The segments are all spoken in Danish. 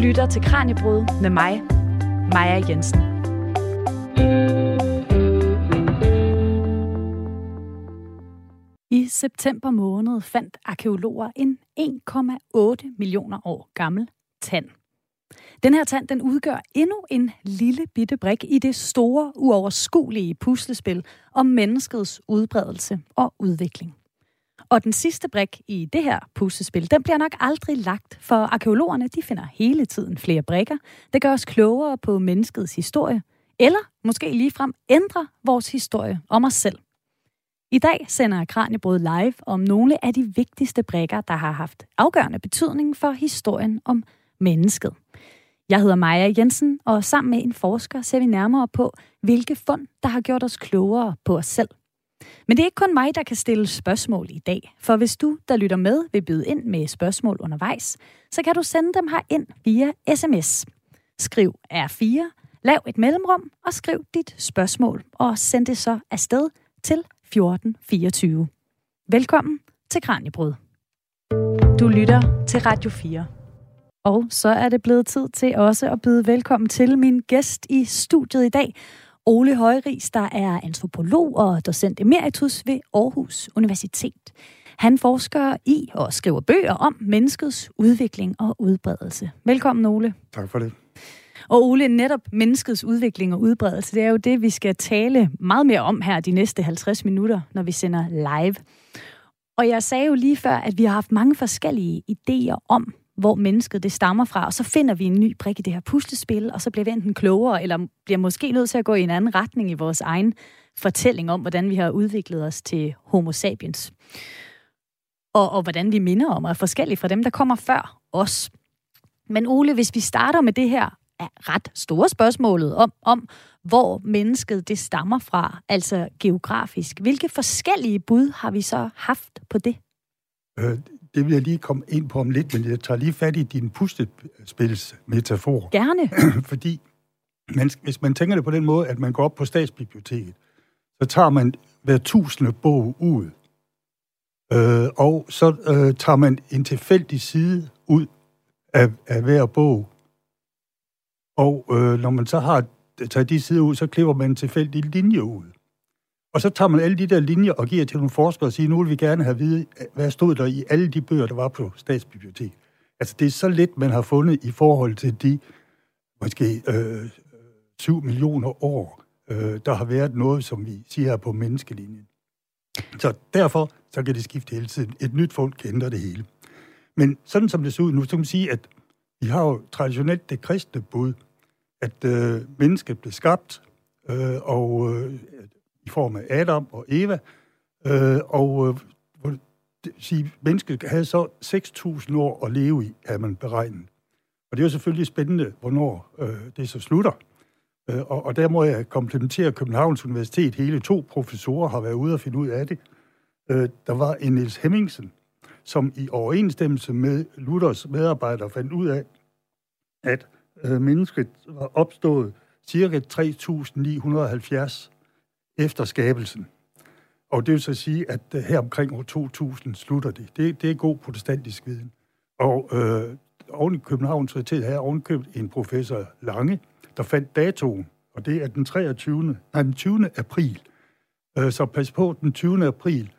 lytter til Kranjebrud med mig, Maja Jensen. I september måned fandt arkeologer en 1,8 millioner år gammel tand. Den her tand den udgør endnu en lille bitte brik i det store, uoverskuelige puslespil om menneskets udbredelse og udvikling. Og den sidste brik i det her puslespil, den bliver nok aldrig lagt, for arkeologerne de finder hele tiden flere brikker, der gør os klogere på menneskets historie, eller måske ligefrem ændrer vores historie om os selv. I dag sender Kranjebrød live om nogle af de vigtigste brikker, der har haft afgørende betydning for historien om mennesket. Jeg hedder Maja Jensen, og sammen med en forsker ser vi nærmere på, hvilke fund, der har gjort os klogere på os selv. Men det er ikke kun mig, der kan stille spørgsmål i dag, for hvis du, der lytter med, vil byde ind med spørgsmål undervejs, så kan du sende dem her ind via sms. Skriv R4, lav et mellemrum og skriv dit spørgsmål, og send det så afsted til 1424. Velkommen til Kranjebrud. Du lytter til Radio 4. Og så er det blevet tid til også at byde velkommen til min gæst i studiet i dag, Ole Højris, der er antropolog og docent emeritus ved Aarhus Universitet. Han forsker i og skriver bøger om menneskets udvikling og udbredelse. Velkommen, Ole. Tak for det. Og Ole, netop menneskets udvikling og udbredelse, det er jo det, vi skal tale meget mere om her de næste 50 minutter, når vi sender live. Og jeg sagde jo lige før, at vi har haft mange forskellige idéer om, hvor mennesket det stammer fra, og så finder vi en ny brik i det her puslespil, og så bliver vi enten klogere, eller bliver måske nødt til at gå i en anden retning i vores egen fortælling om, hvordan vi har udviklet os til homo sapiens. Og, og hvordan vi minder om er forskellige fra dem, der kommer før os. Men Ole, hvis vi starter med det her er ret store spørgsmålet om, om, hvor mennesket det stammer fra, altså geografisk. Hvilke forskellige bud har vi så haft på det? Øh, det vil jeg lige komme ind på om lidt, men jeg tager lige fat i din pustespilsmetafor. Gerne. Fordi man, hvis man tænker det på den måde, at man går op på statsbiblioteket, så tager man hver tusinde bog ud, øh, og så øh, tager man en tilfældig side ud af, af hver bog. Og øh, når man så har taget de sider ud, så klipper man en tilfældig linje ud. Og så tager man alle de der linjer og giver til nogle forskere og siger, nu vil vi gerne have at vide, hvad stod der i alle de bøger, der var på statsbibliotek. Altså, det er så lidt, man har fundet i forhold til de måske øh, 7 millioner år, øh, der har været noget, som vi siger på menneskelinjen. Så derfor så kan det skifte hele tiden. Et nyt folk kan ændre det hele. Men sådan som det ser ud nu, så kan man sige, at vi har jo traditionelt det kristne bud, at øh, mennesket blev skabt, øh, og øh, i form af Adam og Eva, øh, og øh, det, sige, mennesket havde så 6.000 år at leve i, er man beregnet. Og det er jo selvfølgelig spændende, hvornår øh, det så slutter. Øh, og, og der må jeg komplementere Københavns Universitet. Hele to professorer har været ude og finde ud af det. Øh, der var en Niels Hemmingsen, som i overensstemmelse med Luthers medarbejdere fandt ud af, at øh, mennesket var opstået cirka 3.970 efter skabelsen. Og det vil så sige, at øh, her omkring år 2000 slutter det. Det, det er god protestantisk viden. Og øh, oven i Københavns Universitet havde ovenkøbt en professor Lange, der fandt datoen, og det er den 23. Nej, den 20. april. Øh, så pas på, den 20. april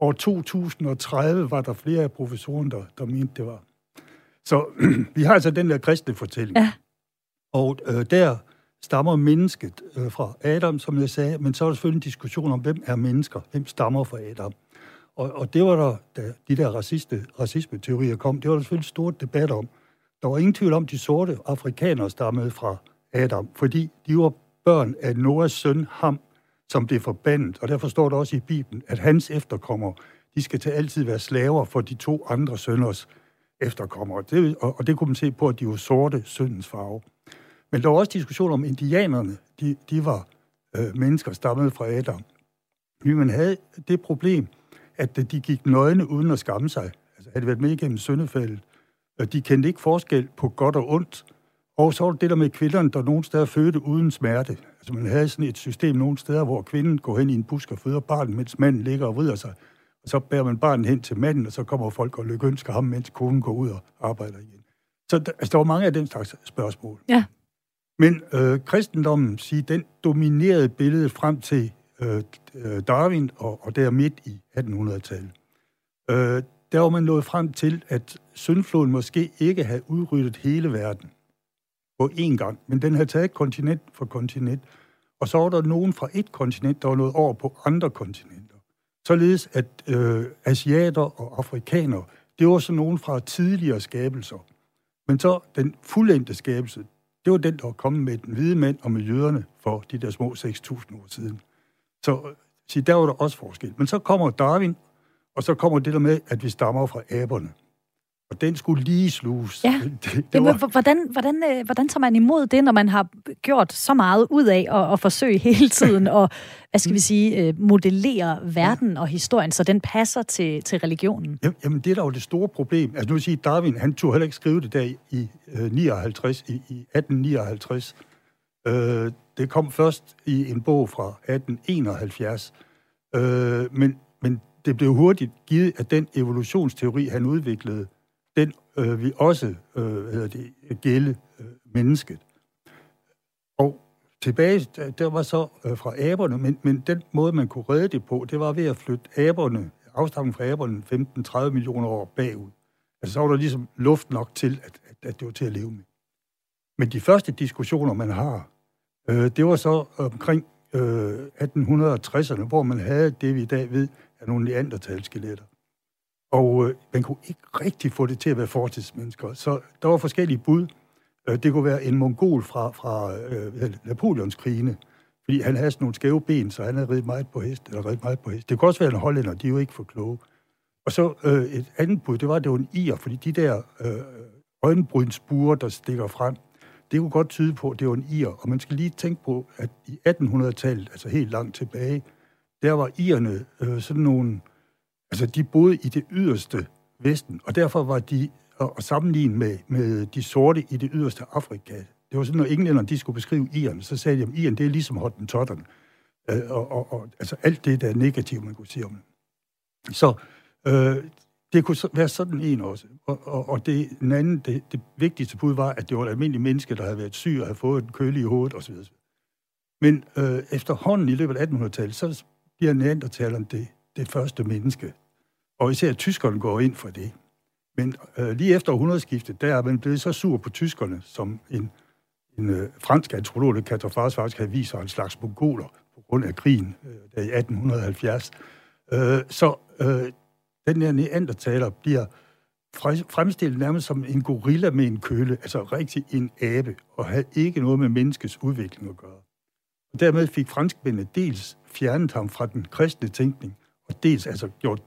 år 2030 var der flere af professorerne, der, der mente, det var. Så vi har altså den der kristne fortælling. Ja. Og øh, der stammer mennesket øh, fra Adam, som jeg sagde, men så er der selvfølgelig en diskussion om, hvem er mennesker, hvem stammer fra Adam. Og, og det var der, da de der raciste, racisme-teorier kom, det var der selvfølgelig stor debat om. Der var ingen tvivl om, de sorte afrikanere stammede fra Adam, fordi de var børn af Noahs søn Ham, som blev forbandet. Og derfor står der også i Bibelen, at hans efterkommere, de skal til altid være slaver for de to andre sønners efterkommere. Det, og, og det kunne man se på, at de var sorte syndens farve. Men der var også diskussion om indianerne. De, de var øh, mennesker stammet fra Adam. Men man havde det problem, at øh, de gik nøgne uden at skamme sig. Altså havde været med igennem syndefældet. De kendte ikke forskel på godt og ondt. Og så var det der med kvinderne, der nogle steder fødte uden smerte. Altså man havde sådan et system nogle steder, hvor kvinden går hen i en busk og føder barnet, mens manden ligger og vrider sig. Og så bærer man barnet hen til manden, og så kommer folk og lykønsker ham, mens konen går ud og arbejder igen. Så der, altså, der var mange af den slags spørgsmål. Ja. Men øh, kristendommen, siger, den dominerede billedet frem til øh, øh, Darwin og, og der midt i 1800-tallet. Øh, der var man nået frem til, at syndfloden måske ikke havde udryddet hele verden på én gang, men den havde taget kontinent for kontinent, og så var der nogen fra et kontinent, der var nået over på andre kontinenter. Således at øh, asiater og afrikanere, det var så nogen fra tidligere skabelser. Men så den fuldendte skabelse, det var den, der var kommet med den hvide mænd og med jøderne for de der små 6.000 år siden. Så, øh, så der var der også forskel. Men så kommer Darwin, og så kommer det der med, at vi stammer fra aberne. Og den skulle lige sluges. Ja. Det, det var... hvordan, hvordan, øh, hvordan tager man imod det, når man har gjort så meget ud af at, at forsøge hele tiden at hvad skal vi sige, øh, modellere verden og historien, så den passer til, til religionen? Jamen, det er da jo det store problem. Altså nu siger Darwin, han turde heller ikke skrive det der i, i, 59, i, i 1859. Øh, det kom først i en bog fra 1871. Øh, men, men det blev hurtigt givet, at den evolutionsteori, han udviklede, den øh, vil også øh, hedder det, gælde øh, mennesket. Og tilbage, der var så øh, fra aberne, men, men den måde, man kunne redde det på, det var ved at flytte aberne, afstammen fra aberne 15-30 millioner år bagud. Altså så var der ligesom luft nok til, at, at, at det var til at leve med. Men de første diskussioner, man har, øh, det var så omkring øh, 1860'erne, hvor man havde det, vi i dag ved, er nogle neandertalskeletter. Og øh, man kunne ikke rigtig få det til at være fortidsmennesker. Så der var forskellige bud. Øh, det kunne være en mongol fra, fra øh, Napoleons krigene, fordi han havde sådan nogle skæve ben, så han havde reddet meget på hest, eller reddet meget på hest. Det kunne også være en hollænder, de er jo ikke for kloge. Og så øh, et andet bud, det var, at det var en ir, fordi de der øh, øjenbrynsbuer, der stikker frem, det kunne godt tyde på, at det var en ir. Og man skal lige tænke på, at i 1800-tallet, altså helt langt tilbage, der var irerne øh, sådan nogle Altså, de boede i det yderste Vesten, og derfor var de at sammenligne med, med de sorte i det yderste Afrika. Det var sådan, når englænderne de skulle beskrive iren, så sagde de, at iren det er ligesom hottentotterne. Øh, og, og, og, altså alt det, der er negativt, man kunne sige om det. Så øh, det kunne være sådan en også. Og, og, og det, den anden, det, det vigtigste bud var, at det var et almindeligt menneske, der havde været syg og havde fået en køle i hovedet osv. Men øh, efterhånden i løbet af 1800-tallet, så bliver neandertalerne det det første menneske. Og især tyskerne går ind for det. Men øh, lige efter århundredeskiftet, der er man blevet så sur på tyskerne, som en, en øh, fransk antropolog, der Katrafars faktisk havde vist sig en slags mongoler på grund af krigen øh, der i 1870. Øh, så øh, den her neandertaler bliver fremstillet nærmest som en gorilla med en køle, altså rigtig en abe, og havde ikke noget med menneskets udvikling at gøre. Og dermed fik franskmændene dels fjernet ham fra den kristne tænkning, og dels altså gjort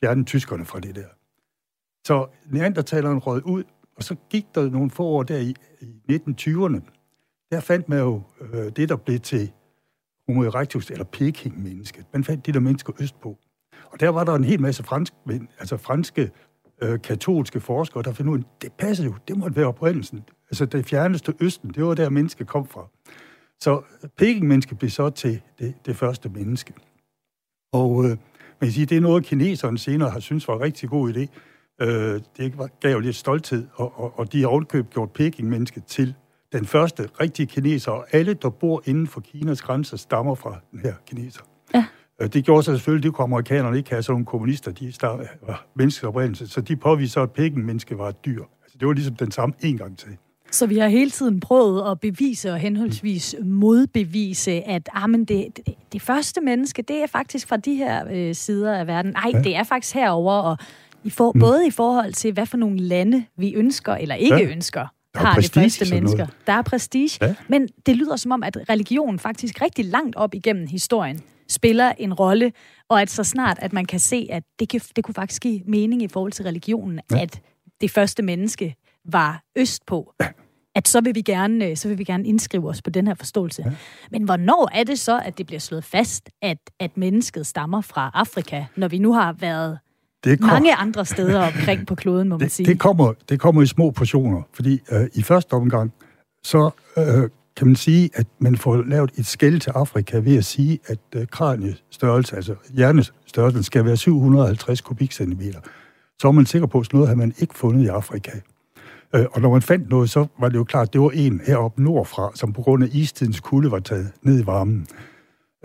fjerne tyskerne fra det der. Så neandertaleren rød ud, og så gik der nogle få år der i, i 1920'erne. Der fandt man jo øh, det, der blev til Homo erectus, eller Peking-mennesket. Man fandt de der mennesker østpå. Og der var der en hel masse franske, altså franske øh, katolske forskere, der fandt ud af, det passer jo, det måtte være oprindelsen. Altså det fjerneste østen, det var der menneske kom fra. Så Peking-mennesket blev så til det, det første menneske. Og øh, man kan sige, det er noget, kineserne senere har synes var en rigtig god idé. Øh, det gav jo lidt stolthed, og, og, og de har ovenkøbt gjort Peking-mennesket til den første rigtige kineser, og alle, der bor inden for Kinas grænser, stammer fra den her kineser. Ja. Øh, det gjorde så selvfølgelig, det kunne amerikanerne ikke have, sådan nogle kommunister, de var menneskeoprindelse, så de påviser, at Peking-menneske var et dyr. Altså, det var ligesom den samme en gang til. Så vi har hele tiden prøvet at bevise og henholdsvis modbevise, at ah, men det, det, det første menneske, det er faktisk fra de her øh, sider af verden. Nej, ja. det er faktisk herover og i for, mm. både i forhold til, hvad for nogle lande vi ønsker eller ikke ja. ønsker, har de første mennesker. Noget. Der er prestige. Ja. Men det lyder som om, at religion faktisk rigtig langt op igennem historien spiller en rolle, og at så snart, at man kan se, at det, kan, det kunne faktisk give mening i forhold til religionen, ja. at det første menneske var østpå, ja. at så vil, vi gerne, øh, så vil vi gerne indskrive os på den her forståelse. Ja. Men hvornår er det så, at det bliver slået fast, at, at mennesket stammer fra Afrika, når vi nu har været det kom... mange andre steder omkring på kloden, må man det, sige? Det kommer, det kommer i små portioner, fordi øh, i første omgang, så øh, kan man sige, at man får lavet et skæld til Afrika ved at sige, at øh, kraniestørrelse, altså hjernestørrelsen, skal være 750 kubikcentimeter. Så er man sikker på, at sådan noget har man ikke fundet i Afrika. Øh, og når man fandt noget, så var det jo klart, at det var en heroppe nordfra, som på grund af istidens kulde var taget ned i varmen.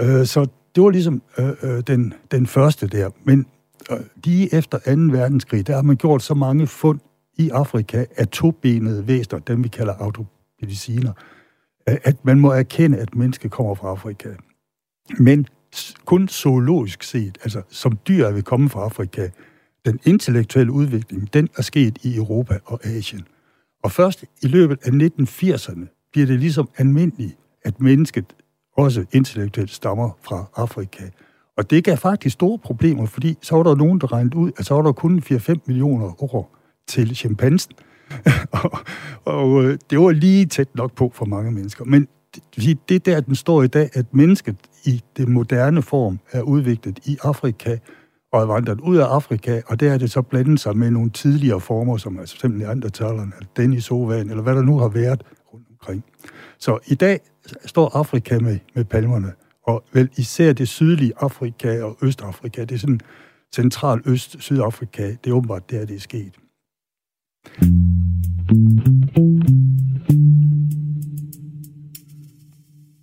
Øh, så det var ligesom øh, øh, den, den første der. Men øh, lige efter 2. verdenskrig, der har man gjort så mange fund i Afrika af tobenede væster, dem vi kalder autopediciner, øh, at man må erkende, at mennesket kommer fra Afrika. Men kun zoologisk set, altså som dyr er vi kommet fra Afrika. Den intellektuelle udvikling, den er sket i Europa og Asien. Og først i løbet af 1980'erne bliver det ligesom almindeligt, at mennesket også intellektuelt stammer fra Afrika. Og det gav faktisk store problemer, fordi så var der nogen, der regnede ud, at så var der kun 4-5 millioner år til chimpansen. og, og øh, det var lige tæt nok på for mange mennesker. Men det, det der, den står i dag, at mennesket i den moderne form er udviklet i Afrika, og er vandret ud af Afrika, og der er det så blandet sig med nogle tidligere former, som er simpelthen Neandertalerne, eller Denisovan, eller hvad der nu har været rundt omkring. Så i dag står Afrika med, med palmerne, og vel især det sydlige Afrika og Østafrika, det er sådan central Øst-Sydafrika, det er åbenbart der, det er sket.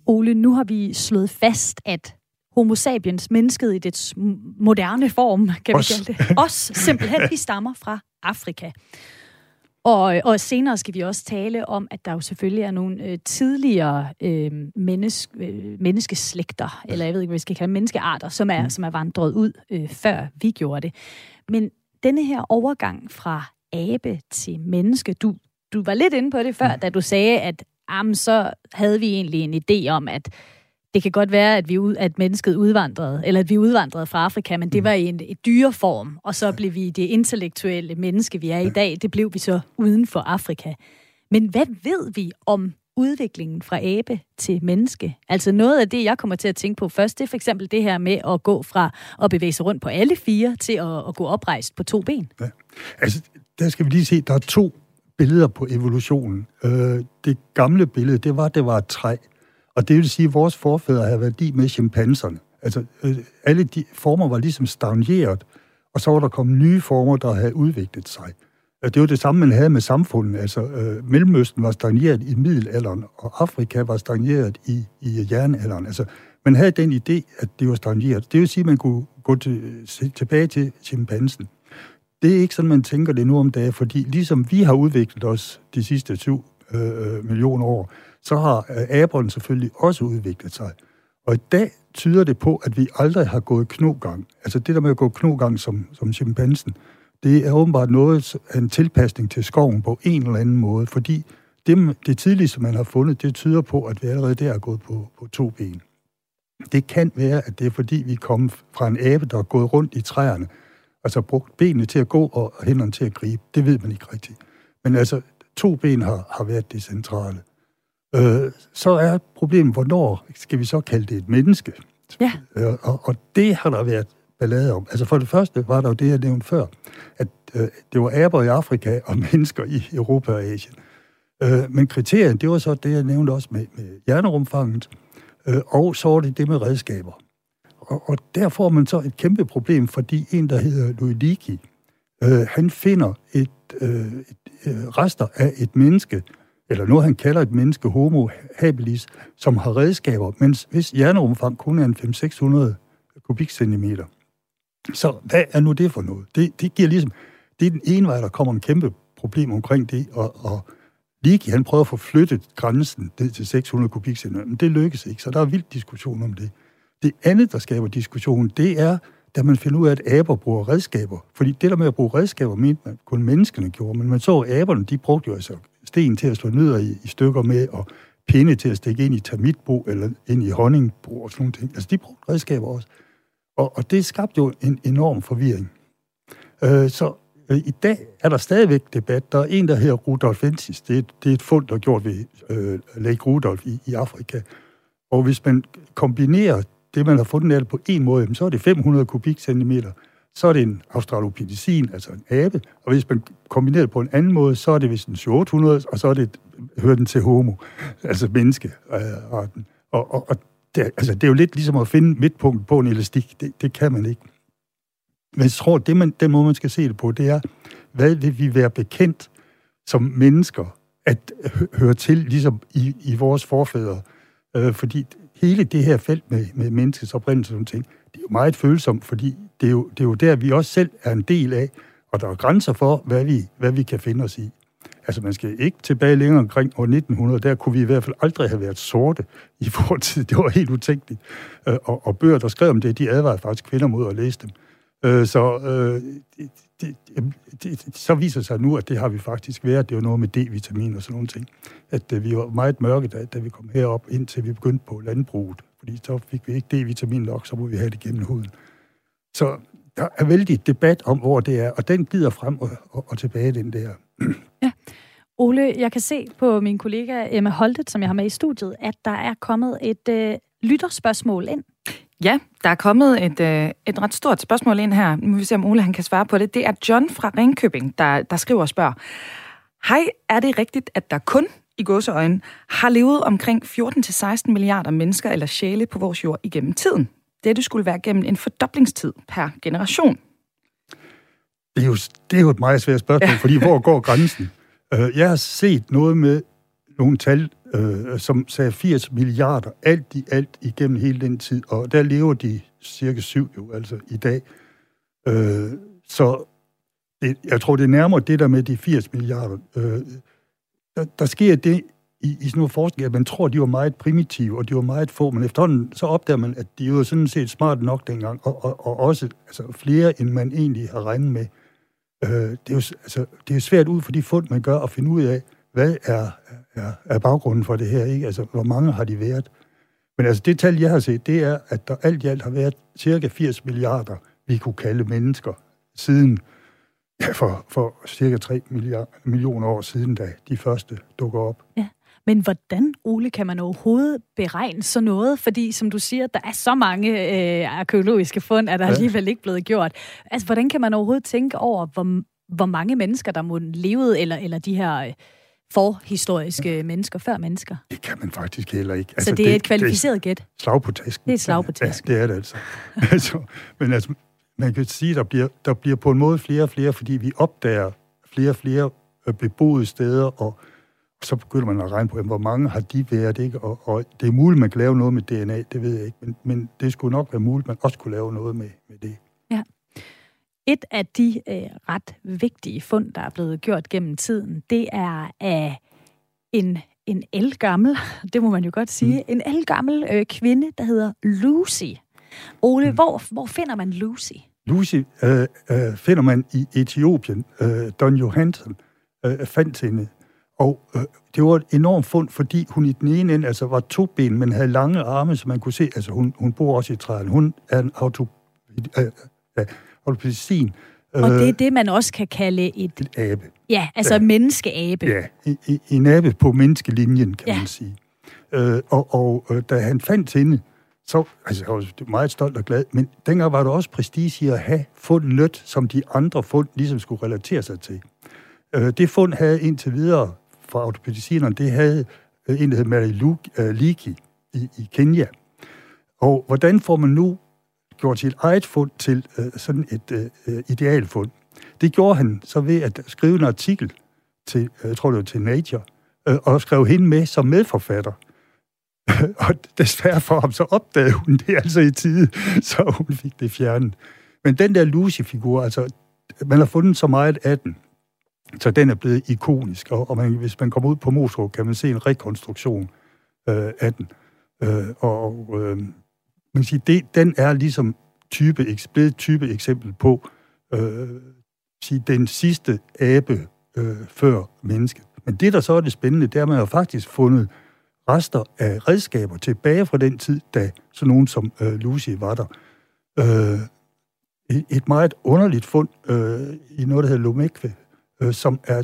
Ole, nu har vi slået fast, at homo sapiens, mennesket i dets moderne form, kan Os. vi kalde det, os simpelthen, vi stammer fra Afrika. Og, og senere skal vi også tale om, at der jo selvfølgelig er nogle øh, tidligere øh, menneske, øh, menneskeslægter, eller jeg ved ikke, hvad vi skal kalde menneskearter, som er, mm. som er vandret ud, øh, før vi gjorde det. Men denne her overgang fra abe til menneske, du, du var lidt inde på det før, mm. da du sagde, at jamen, så havde vi egentlig en idé om, at det kan godt være, at, vi ud, at mennesket udvandrede, eller at vi udvandrede fra Afrika, men det mm. var i en et dyreform, og så blev vi det intellektuelle menneske, vi er i dag, det blev vi så uden for Afrika. Men hvad ved vi om udviklingen fra abe til menneske? Altså noget af det, jeg kommer til at tænke på først, det er for eksempel det her med at gå fra at bevæge sig rundt på alle fire til at, at gå oprejst på to ben. Ja. Altså, der skal vi lige se, der er to billeder på evolutionen. Øh, det gamle billede, det var, det var et træ. Og det vil sige, at vores forfædre havde værdi med chimpanserne. Altså, øh, alle de former var ligesom stagneret, og så var der kommet nye former, der havde udviklet sig. Det var det samme, man havde med samfundet. Altså, øh, Mellemøsten var stagneret i middelalderen, og Afrika var stagneret i, i jernalderen. Altså, man havde den idé, at det var stagneret. Det vil sige, at man kunne gå til, tilbage til chimpansen. Det er ikke sådan, man tænker det nu om dagen, fordi ligesom vi har udviklet os de sidste 7 øh, øh, millioner år, så har øh, aberne selvfølgelig også udviklet sig. Og i dag tyder det på, at vi aldrig har gået knogang. Altså det der med at gå knogang som, som chimpansen, det er åbenbart noget en tilpasning til skoven på en eller anden måde, fordi det, det tidligste, man har fundet, det tyder på, at vi allerede der er gået på, på to ben. Det kan være, at det er fordi, vi kom fra en abe, der er gået rundt i træerne, altså brugt benene til at gå og hænderne til at gribe. Det ved man ikke rigtigt. Men altså, to ben har, har været det centrale. Øh, så er problemet, hvornår skal vi så kalde det et menneske? Ja. Øh, og, og det har der været ballade om. Altså for det første var der jo det, jeg nævnte før, at øh, det var aber i Afrika og mennesker i Europa og Asien. Øh, men kriterien, det var så det, jeg nævnte også med, med hjernerumfanget, øh, og så var det det med redskaber. Og, og der får man så et kæmpe problem, fordi en, der hedder Leakey, øh, han finder et, øh, et øh, rester af et menneske, eller noget, han kalder et menneske, homo habilis, som har redskaber, mens hvis hjerneumfang kun er en 500-600 kubikcentimeter. Så hvad er nu det for noget? Det, det giver ligesom, det er den ene vej, der kommer en kæmpe problem omkring det, og, og Ligi, han prøver at få flyttet grænsen ned til 600 kubikcentimeter, men det lykkes ikke, så der er vild diskussion om det. Det andet, der skaber diskussion, det er, da man finder ud af, at aber bruger redskaber. Fordi det der med at bruge redskaber, mente man kun menneskene gjorde, men man så, at aberne, de brugte jo altså sten til at slå nødder i, i stykker med, og pinde til at stikke ind i termitbo, eller ind i honningbo og sådan nogle ting. Altså, de brugte redskaber også. Og, og det skabte jo en enorm forvirring. Øh, så øh, i dag er der stadigvæk debat. Der er en, der hedder Rudolf Ventis. Det er, det er et fund, der er gjort ved øh, Lake Rudolf i, i Afrika. Og hvis man kombinerer det, man har fundet af det på en måde, så er det 500 kubikcentimeter. Så er det en australopithecin, altså en abe. Og hvis man kombinerer det på en anden måde, så er det vist en 800, og så er det, hører den til homo, altså menneskearten. Øh, og, og, og det, altså, det er jo lidt ligesom at finde midtpunkt på en elastik. Det, det kan man ikke. Men jeg tror, det man, den måde, man skal se det på, det er, hvad vil vi være bekendt som mennesker at høre til, ligesom i, i vores forfædre. Øh, fordi hele det her felt med, med menneskets oprindelse og ting, det er jo meget følsomt, fordi det er, jo, det er jo der, vi også selv er en del af, og der er grænser for, hvad vi, hvad vi kan finde os i. Altså, man skal ikke tilbage længere omkring år 1900. Der kunne vi i hvert fald aldrig have været sorte i fortid. Det var helt utænkeligt. Øh, og, og bøger, der skrev om det, de advarede faktisk kvinder mod at læse dem. Øh, så øh, det, det, det, så viser sig nu, at det har vi faktisk været. Det er jo noget med D-vitamin og sådan nogle ting. At øh, vi var meget mørke, da, da vi kom herop, indtil vi begyndte på landbruget. Fordi så fik vi ikke D-vitamin nok, så må vi have det gennem huden. Så der er vældig debat om, hvor det er, og den glider frem og, og, og tilbage, den der. Ja. Ole, jeg kan se på min kollega Emma Holtet, som jeg har med i studiet, at der er kommet et øh, lytterspørgsmål ind. Ja, der er kommet et, øh, et ret stort spørgsmål ind her. Nu må vi se, om Ole han kan svare på det. Det er John fra Ringkøbing, der, der skriver og spørger. Hej, er det rigtigt, at der kun i gåseøjne har levet omkring 14-16 milliarder mennesker eller sjæle på vores jord igennem tiden? Dette skulle være gennem en fordoblingstid per generation. Det er jo, det er jo et meget svært spørgsmål, ja. fordi hvor går grænsen? Uh, jeg har set noget med nogle tal, uh, som sagde 80 milliarder, alt i alt igennem hele den tid, og der lever de cirka syv jo, altså i dag. Uh, så det, jeg tror, det er nærmere det der med de 80 milliarder. Uh, der, der sker det i, i sådan nogle forskning, at man tror, at de var meget primitive, og de var meget få, men efterhånden så opdager man, at de var sådan set smart nok dengang, og, og, og også altså, flere, end man egentlig har regnet med. Øh, det, er jo, altså, det er svært ud for de fund, man gør, at finde ud af, hvad er, er, er baggrunden for det her, ikke? Altså, hvor mange har de været? Men altså, det tal, jeg har set, det er, at der alt i alt har været cirka 80 milliarder, vi kunne kalde mennesker, siden ja, for, for cirka 3 milliard, millioner år siden, da de første dukker op. Ja. Men hvordan, Ole, kan man overhovedet beregne sådan noget? Fordi, som du siger, der er så mange øh, arkeologiske fund, at der ja. alligevel ikke blevet gjort. Altså, hvordan kan man overhovedet tænke over, hvor, hvor mange mennesker, der må levede, eller, eller de her... Øh, forhistoriske ja. mennesker, før mennesker. Det kan man faktisk heller ikke. Altså, så det er et kvalificeret gæt? Slag på tasken. Det er et slag på tasken. Ja, det er det altså. altså men altså, man kan sige, der bliver, der bliver på en måde flere og flere, fordi vi opdager flere og flere øh, beboede steder, og så begynder man at regne på, hvor mange har de været, ikke? Og, og det er muligt, man kan lave noget med DNA, det ved jeg ikke, men, men det skulle nok være muligt, man også kunne lave noget med, med det. Ja. Et af de øh, ret vigtige fund, der er blevet gjort gennem tiden, det er af en, en elgammel, det må man jo godt sige, mm. en elgammel øh, kvinde, der hedder Lucy. Ole, mm. hvor, hvor finder man Lucy? Lucy øh, øh, finder man i Etiopien. Øh, Don Johansson øh, fandt hende og øh, det var et enormt fund, fordi hun i den ene ende altså var to ben, men havde lange arme, så man kunne se, altså hun, hun bor også i træerne. Hun er en auto, øh, øh, autopedicin. Og det er det, man også kan kalde et... Et abe. Ja, altså ja. menneskeabe. Ja, en, en abe på menneskelinjen, kan ja. man sige. Øh, og og øh, da han fandt hende, så altså, jeg var meget stolt og glad, men dengang var der også prestige i at have fundet, som de andre fund ligesom skulle relatere sig til. Øh, det fund havde indtil videre fra autopedicinerne, det havde øh, en, der hed Mary øh, Leakey i, i Kenya. Og hvordan får man nu gjort sit eget fund til øh, sådan et øh, øh idealfund? Det gjorde han så ved at skrive en artikel til, jeg tror det var til Nature, øh, og skrev hende med som medforfatter. og desværre for ham, så opdagede hun det altså i tide, så hun fik det fjernet. Men den der Lucy-figur, altså, man har fundet så meget af den, så den er blevet ikonisk, og, og man, hvis man kommer ud på Moskva, kan man se en rekonstruktion øh, af den. Øh, og øh, man kan sige, det, den er ligesom type, blevet type eksempel på øh, sige, den sidste abe øh, før mennesket. Men det, der så er det spændende, det er, at man har faktisk fundet rester af redskaber tilbage fra den tid, da sådan nogen som øh, Lucy var der. Øh, et meget underligt fund øh, i noget, der hedder Lomekve, øh, som er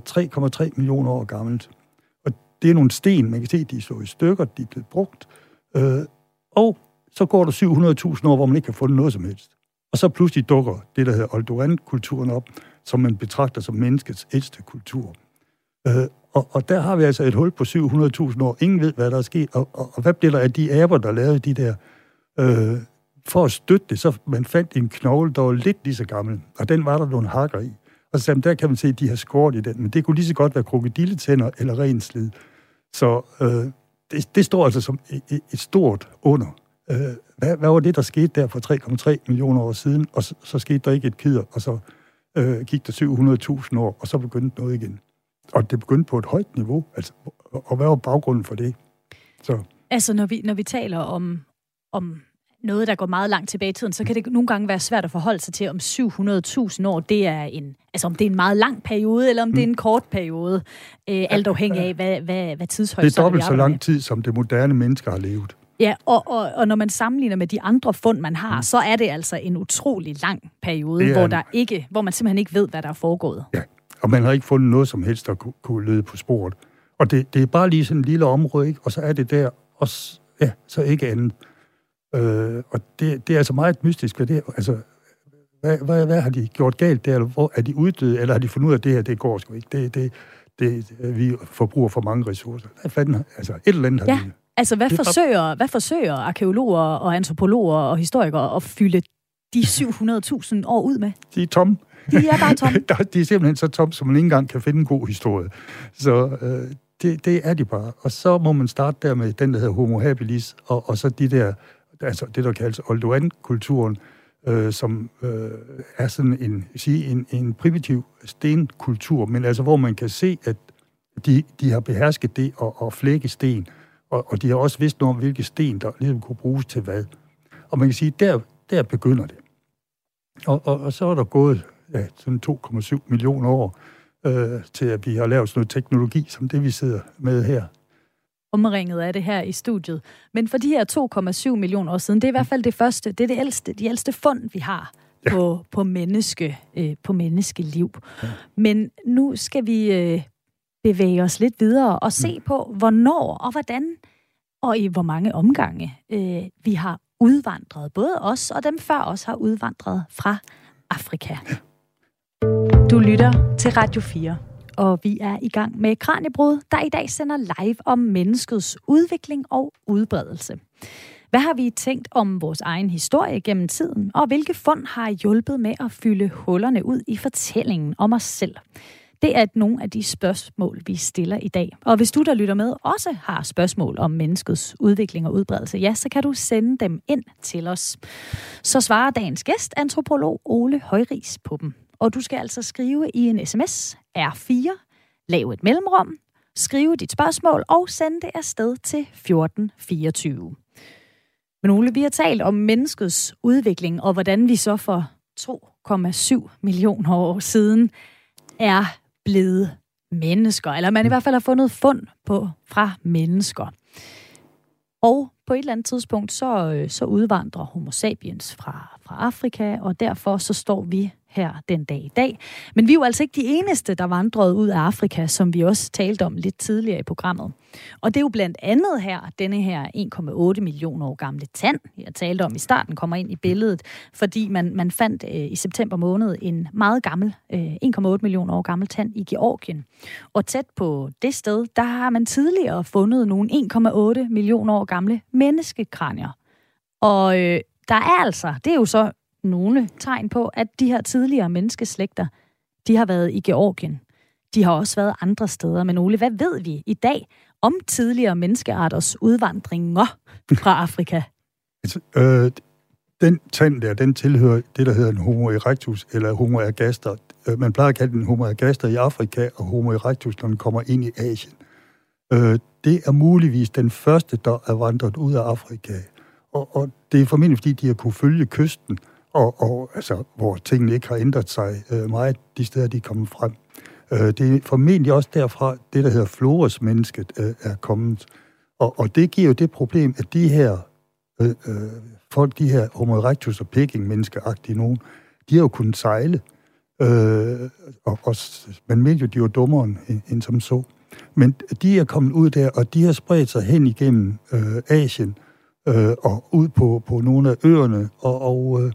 3,3 millioner år gammelt. Og det er nogle sten, man kan se, de er så i stykker, de er blevet brugt. Øh, og så går der 700.000 år, hvor man ikke kan få noget som helst. Og så pludselig dukker det, der hedder Oldoran-kulturen op, som man betragter som menneskets ældste kultur. Øh, og, og der har vi altså et hul på 700.000 år. Ingen ved, hvad der er sket. Og, og, og hvad bliver der af de aber, der lavede de der... Øh, for at støtte det, så man fandt en knogle, der var lidt lige så gammel, og den var der nogle hakker i. Og så sagde, der kan man se, at de har skåret i den, men det kunne lige så godt være krokodilletænder eller ren slid. Så øh, det, det står altså som et, et stort under. Øh, hvad, hvad var det, der skete der for 3,3 millioner år siden? Og så, så skete der ikke et kider, og så øh, gik der 700.000 år, og så begyndte noget igen. Og det begyndte på et højt niveau. Altså, og hvad var baggrunden for det? Så. Altså, når vi, når vi taler om, om noget, der går meget langt tilbage i tiden, så kan det nogle gange være svært at forholde sig til, om 700.000 år, det er en, altså om det er en meget lang periode, eller om mm. det er en mm. kort periode, øh, alt afhængig af, hvad, hvad, hvad tidshorisont Det er dobbelt så lang tid, som det moderne menneske har levet. Ja, og, og, og når man sammenligner med de andre fund, man har, mm. så er det altså en utrolig lang periode, hvor, der ikke, hvor man simpelthen ikke ved, hvad der er foregået. Ja, og man har ikke fundet noget som helst, der kunne, kunne lede på sporet. Og det, det er bare lige sådan en lille område, ikke? og så er det der, og ja, så ikke andet. Øh, og det, det er altså meget mystisk, hvad det altså, hvad, hvad, hvad har de gjort galt der, eller hvor er de uddøde, eller har de fundet ud af, at det her, det går sgu ikke. Det, det, det, vi forbruger for mange ressourcer. Hvad fanden, altså, et eller andet har ja. de Altså, hvad forsøger, hvad forsøger arkeologer og antropologer og historikere at fylde de 700.000 år ud med? De er tomme. De er bare tomme. de er simpelthen så tomme, som man ikke engang kan finde en god historie. Så øh, det, det er de bare. Og så må man starte der med den, der hedder Homo habilis, og, og så de der, altså det, der kaldes Oldoan-kulturen, øh, som øh, er sådan en, sige, en, en primitiv stenkultur, men altså hvor man kan se, at de, de har behersket det at, at flække sten, og, og de har også vidst noget om, hvilke sten, der ligesom kunne bruges til hvad. Og man kan sige, der, der begynder det. Og, og, og så er der gået ja, sådan 2,7 millioner år øh, til, at vi har lavet sådan noget teknologi, som det, vi sidder med her. Omringet af det her i studiet. Men for de her 2,7 millioner år siden, det er i hvert fald det første, det er det ældste, de ældste fund, vi har ja. på, på, menneske, øh, på menneskeliv. Ja. Men nu skal vi øh, bevæge os lidt videre og se mm. på, hvornår og hvordan og i hvor mange omgange øh, vi har udvandret. Både os og dem før os har udvandret fra Afrika. Du lytter til Radio 4, og vi er i gang med Kranjebrud, der i dag sender live om menneskets udvikling og udbredelse. Hvad har vi tænkt om vores egen historie gennem tiden, og hvilke fund har hjulpet med at fylde hullerne ud i fortællingen om os selv? Det er nogle af de spørgsmål, vi stiller i dag. Og hvis du, der lytter med, også har spørgsmål om menneskets udvikling og udbredelse, ja, så kan du sende dem ind til os. Så svarer dagens gæst, antropolog Ole Højris, på dem. Og du skal altså skrive i en sms R4, lav et mellemrum, skrive dit spørgsmål og sende det afsted til 1424. Men Ole, vi har talt om menneskets udvikling, og hvordan vi så for 2,7 millioner år siden er blevet mennesker, eller man i hvert fald har fundet fund på fra mennesker. Og på et eller andet tidspunkt, så, øh, så udvandrer homo sapiens fra, fra Afrika, og derfor så står vi her den dag i dag. Men vi er jo altså ikke de eneste, der vandrede ud af Afrika, som vi også talte om lidt tidligere i programmet. Og det er jo blandt andet her, denne her 1,8 millioner år gamle tand, jeg talte om i starten, kommer ind i billedet, fordi man, man fandt øh, i september måned en meget gammel, øh, 1,8 millioner år gammel tand i Georgien. Og tæt på det sted, der har man tidligere fundet nogle 1,8 millioner år gamle menneskekranier. Og øh, der er altså, det er jo så nogle tegn på, at de her tidligere menneskeslægter, de har været i Georgien. De har også været andre steder. Men Ole, hvad ved vi i dag om tidligere menneskearters udvandringer fra Afrika? Altså, øh, den tand der, den tilhører det, der hedder en homo erectus, eller homo ergaster. Øh, man plejer at kalde den homo ergaster i Afrika, og homo erectus, når den kommer ind i Asien. Øh, det er muligvis den første, der er vandret ud af Afrika. Og, og det er formentlig, fordi de har kunne følge kysten, og, og altså, hvor tingene ikke har ændret sig øh, meget de steder, de er kommet frem. Øh, det er formentlig også derfra, det der hedder Flores-mennesket øh, er kommet. Og, og det giver jo det problem, at de her øh, øh, folk, de her Homo erectus og Peking-menneskeagtige nogen, de har jo kunnet sejle. Øh, og, og man mener jo, de var dummere end, end som så. Men de er kommet ud der, og de har spredt sig hen igennem øh, Asien øh, og ud på, på nogle af øerne, og, og øh,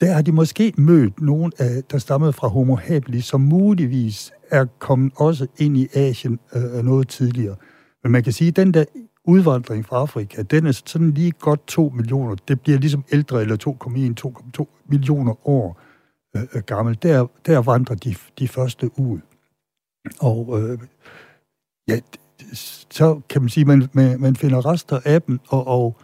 der har de måske mødt nogen, af, der stammede fra Homo habilis, som muligvis er kommet også ind i Asien øh, noget tidligere. Men man kan sige, at den der udvandring fra Afrika, den er sådan lige godt 2 millioner. Det bliver ligesom ældre, eller 2,1-2,2 millioner år øh, øh, gammel, der, der vandrer de, de første ud. Og øh, ja, så kan man sige, at man, man finder rester af dem, og, og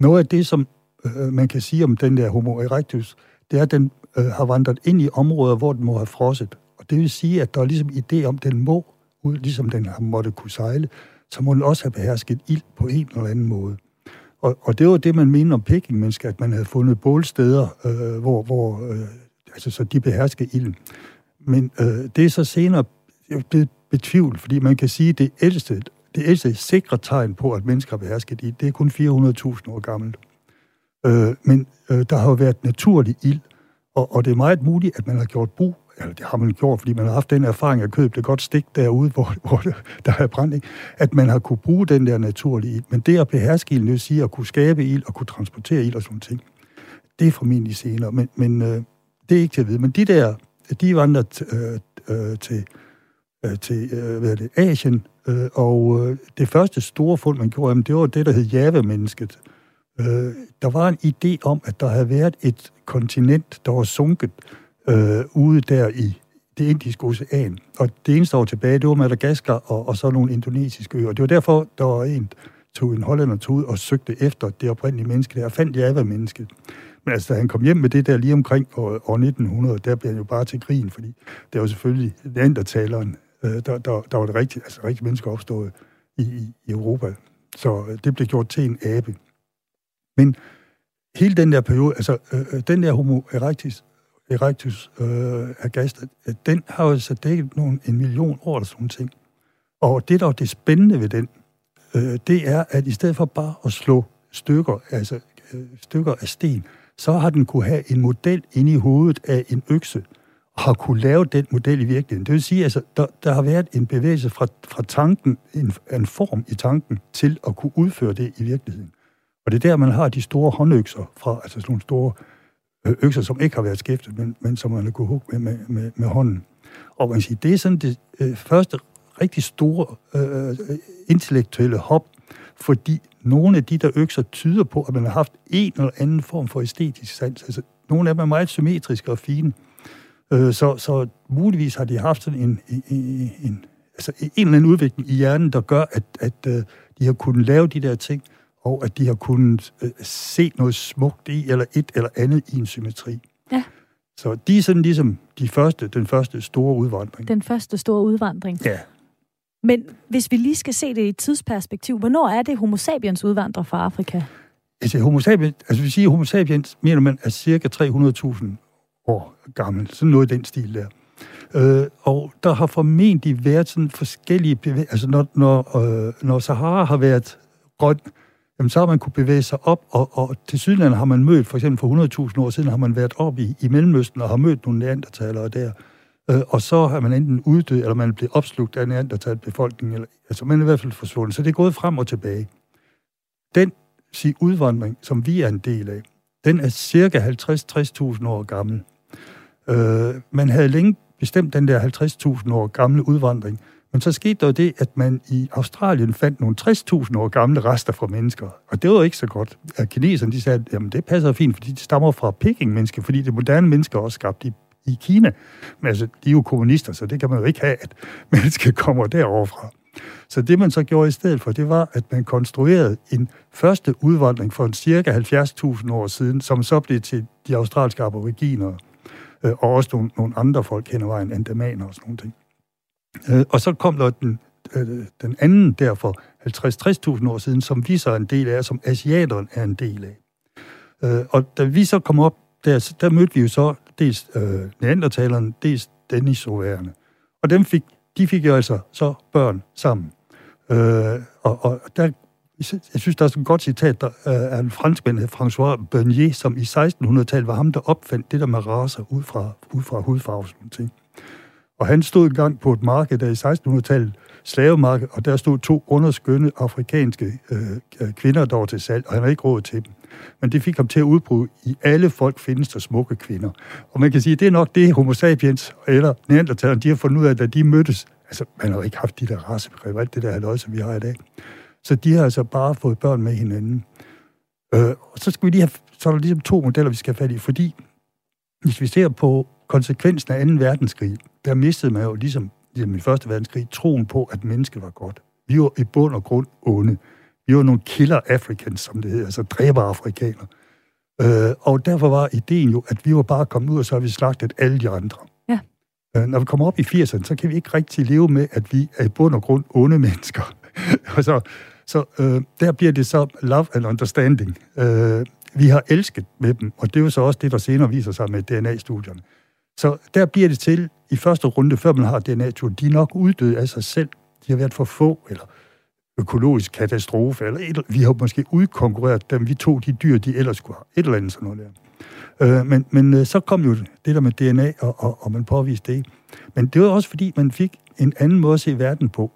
noget af det, som øh, man kan sige om den der Homo erectus, det er, at den øh, har vandret ind i områder, hvor den må have frosset. Og det vil sige, at der er ligesom idé om, at den må, ud, ligesom den har måtte kunne sejle, så må den også have behersket ild på en eller anden måde. Og, og det var det, man mener om pekingmennesker, at man havde fundet bålsteder, øh, hvor, hvor øh, altså, så de beherskede ilden. Men øh, det er så senere blevet betvivle, fordi man kan sige, at det ældste, det ældste sikre tegn på, at mennesker har behersket ild, det er kun 400.000 år gammelt. Øh, men øh, der har jo været naturlig ild, og, og det er meget muligt, at man har gjort brug eller det har man gjort, fordi man har haft den erfaring at købe det godt stik derude, hvor, hvor der er brænding, at man har kunne bruge den der naturlige ild. Men det at beherske ild, det vil sige at kunne skabe ild og kunne transportere ild og sådan ting, det er formentlig senere, men, men øh, det er ikke til at vide. Men de der, de vandrer øh, øh, til, øh, til øh, hvad er det, Asien, øh, og øh, det første store fund, man gjorde, jamen, det var det, der hed Java-mennesket. Øh, der var en idé om, at der havde været et kontinent, der var sunket, øh, ude der i det indiske ocean. Og det eneste år tilbage, det var Madagaskar og, og så nogle indonesiske øer. Det var derfor, der var en, tog en hollænder tog ud og søgte efter det oprindelige menneske der, og fandt Java-mennesket. Men altså, da han kom hjem med det der lige omkring år, år 1900, der blev han jo bare til grin, fordi det var selvfølgelig taleren, øh, der, der, der var det rigtige, altså rigtige mennesker opstået i, i, i Europa. Så øh, det blev gjort til en abe. Men hele den der periode, altså øh, øh den der homo erectus, erectus øh, agasta, øh, den har jo så dækket nogle, en million år eller sådan ting. Og det, der er det spændende ved den, øh, det er, at i stedet for bare at slå stykker, altså øh, stykker af sten, så har den kunne have en model inde i hovedet af en økse, har kunne lave den model i virkeligheden. Det vil sige, altså, der, der har været en bevægelse fra, fra tanken, en, en form i tanken, til at kunne udføre det i virkeligheden. Og det er der, man har de store håndøkser fra, altså sådan nogle store øh, økser, som ikke har været skiftet, men, men som man har kunne hugge med, med, med, med hånden. Og man siger, det er sådan det øh, første rigtig store øh, intellektuelle hop, fordi nogle af de der økser tyder på, at man har haft en eller anden form for æstetisk sans. Altså, nogle af dem er meget symmetriske og fine. Øh, så, så muligvis har de haft sådan en, en, en, altså en eller anden udvikling i hjernen, der gør, at, at øh, de har kunnet lave de der ting, og at de har kunnet øh, se noget smukt i, eller et eller andet i en symmetri. Ja. Så de er sådan ligesom de første, den første store udvandring. Den første store udvandring. Ja. Men hvis vi lige skal se det i et tidsperspektiv, hvornår er det homo sapiens udvandrer fra Afrika? Altså, homo sapiens, altså vi siger, homo sapiens, mener man, er cirka 300.000 år gammel. Sådan noget i den stil der. Øh, og der har formentlig været sådan forskellige bevægelser. Altså, når, når, øh, når Sahara har været grøn, jamen så har man kunne bevæge sig op, og, og til Sydland har man mødt, for eksempel for 100.000 år siden, har man været op i, i Mellemøsten og har mødt nogle neandertalere der. Øh, og så har man enten uddød, eller man er blevet opslugt af neandertalbefolkningen, eller, altså man er i hvert fald forsvundet. Så det er gået frem og tilbage. Den sig, udvandring, som vi er en del af, den er cirka 50-60.000 år gammel. Øh, man havde længe bestemt den der 50.000 år gamle udvandring, men så skete der jo det, at man i Australien fandt nogle 60.000 år gamle rester fra mennesker. Og det var ikke så godt. At kineserne de sagde, at det passer fint, fordi de stammer fra Peking-mennesker, fordi det moderne mennesker også skabt i, i Kina. Men altså, de er jo kommunister, så det kan man jo ikke have, at mennesker kommer derovre fra. Så det, man så gjorde i stedet for, det var, at man konstruerede en første udvandring for en cirka 70.000 år siden, som så blev til de australske aboriginer, øh, og også nogle, nogle andre folk hen ad vejen, andamaner og sådan nogle ting. Øh, og så kom der den, øh, den anden der for 50-60.000 år siden, som vi så er en del af, som asiaterne er en del af. Øh, og da vi så kom op der, der mødte vi jo så dels øh, neandertalerne, dels denisoværende. Og dem fik, de fik jo altså så børn sammen. Øh, og, og der, jeg synes, der er sådan et godt citat, der øh, er en franskmand, François Bernier, som i 1600-tallet var ham, der opfandt det der med raser ud fra, ud fra hudfarve og sådan ting. Og han stod engang på et marked der i 1600-tallet, slavemarked, og der stod to underskønne afrikanske øh, øh, kvinder, der var til salg, og han havde ikke råd til dem. Men det fik ham til at udbryde, i alle folk findes der smukke kvinder. Og man kan sige, at det er nok det, homo sapiens eller neandertalerne, de har fundet ud af, da de mødtes. Altså, man har jo ikke haft de der racebegreber, alt det der halvøj, som vi har i dag. Så de har altså bare fået børn med hinanden. Øh, og så skal vi lige have, så er der ligesom to modeller, vi skal have fat i, fordi hvis vi ser på konsekvensen af 2. verdenskrig, der mistede man jo ligesom, ligesom i første verdenskrig, troen på, at mennesket var godt. Vi var i bund og grund onde. Vi var nogle killer africans, som det hedder, altså dræber afrikanere. Øh, og derfor var ideen jo, at vi var bare kommet ud, og så har vi slagtet alle de andre. Ja. Øh, når vi kommer op i 80'erne, så kan vi ikke rigtig leve med, at vi er i bund og grund onde mennesker. og så så øh, der bliver det så love and understanding. Øh, vi har elsket med dem, og det er jo så også det, der senere viser sig med DNA-studierne. Så der bliver det til, i første runde, før man har DNA-studier, de er nok uddøde af sig selv. De har været for få, eller økologisk katastrofe, eller et, vi har måske udkonkurreret dem. Vi tog de dyr, de ellers skulle have. Et eller andet sådan noget der. Øh, men men øh, så kom jo det der med DNA, og, og, og man påviste det. Men det var også fordi, man fik en anden måde at se verden på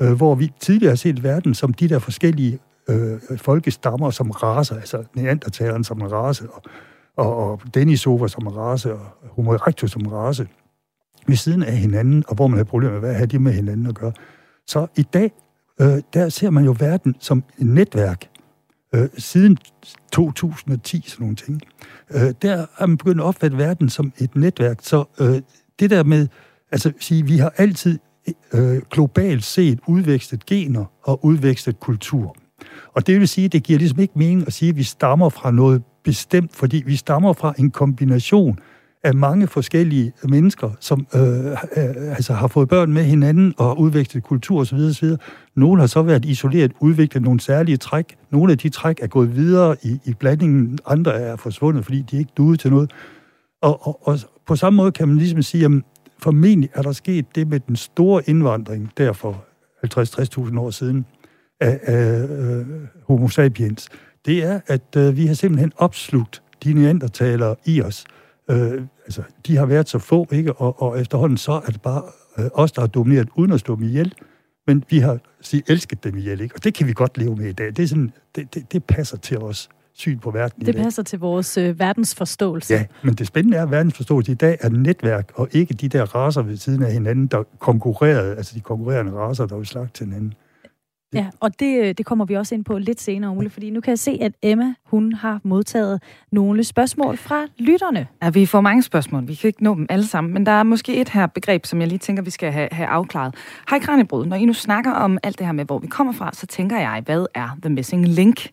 øh, hvor vi tidligere har set verden som de der forskellige øh, folkestammer som raser, altså neandertaleren som en race, og, og, og Denisova som en race, og Homo erectus som en race, ved siden af hinanden, og hvor man har problemer med, hvad har de med hinanden at gøre. Så i dag, øh, der ser man jo verden som et netværk. Øh, siden 2010, sådan nogle ting, øh, der er man begyndt at opfatte verden som et netværk. Så øh, det der med, altså sige, vi har altid øh, globalt set udvekslet gener og udvekslet kultur. Og det vil sige, at det giver ligesom ikke mening at sige, at vi stammer fra noget bestemt, fordi vi stammer fra en kombination af mange forskellige mennesker, som øh, øh, altså har fået børn med hinanden og udvekslet kultur osv. osv. Nogle har så været isoleret, udviklet nogle særlige træk. Nogle af de træk er gået videre i, i blandingen, andre er forsvundet, fordi de ikke duede til noget. Og, og, og på samme måde kan man ligesom sige, at formentlig er der sket det med den store indvandring der for 50-60.000 år siden af, af uh, homo sapiens. Det er, at uh, vi har simpelthen opslugt de neandertalere i os. Uh, altså, de har været så få, ikke? Og, og efterhånden så er det bare uh, os, der har domineret uden at stå dem ihjel. Men vi har sige, elsket dem ihjel, ikke? Og det kan vi godt leve med i dag. Det, er sådan, det, det, det passer til os syn på verden Det passer til vores øh, verdensforståelse. Ja, men det spændende er, at verdensforståelse i dag er netværk, og ikke de der raser ved siden af hinanden, der konkurrerede, altså de konkurrerende raser, der var slagt til hinanden. Ja, og det, øh, det kommer vi også ind på lidt senere, Ole, fordi nu kan jeg se, at Emma, hun har modtaget nogle spørgsmål fra lytterne. Ja, vi får mange spørgsmål. Vi kan ikke nå dem alle sammen, men der er måske et her begreb, som jeg lige tænker, vi skal have, have afklaret. Hej Kranjebrud, når I nu snakker om alt det her med, hvor vi kommer fra, så tænker jeg, hvad er the missing link?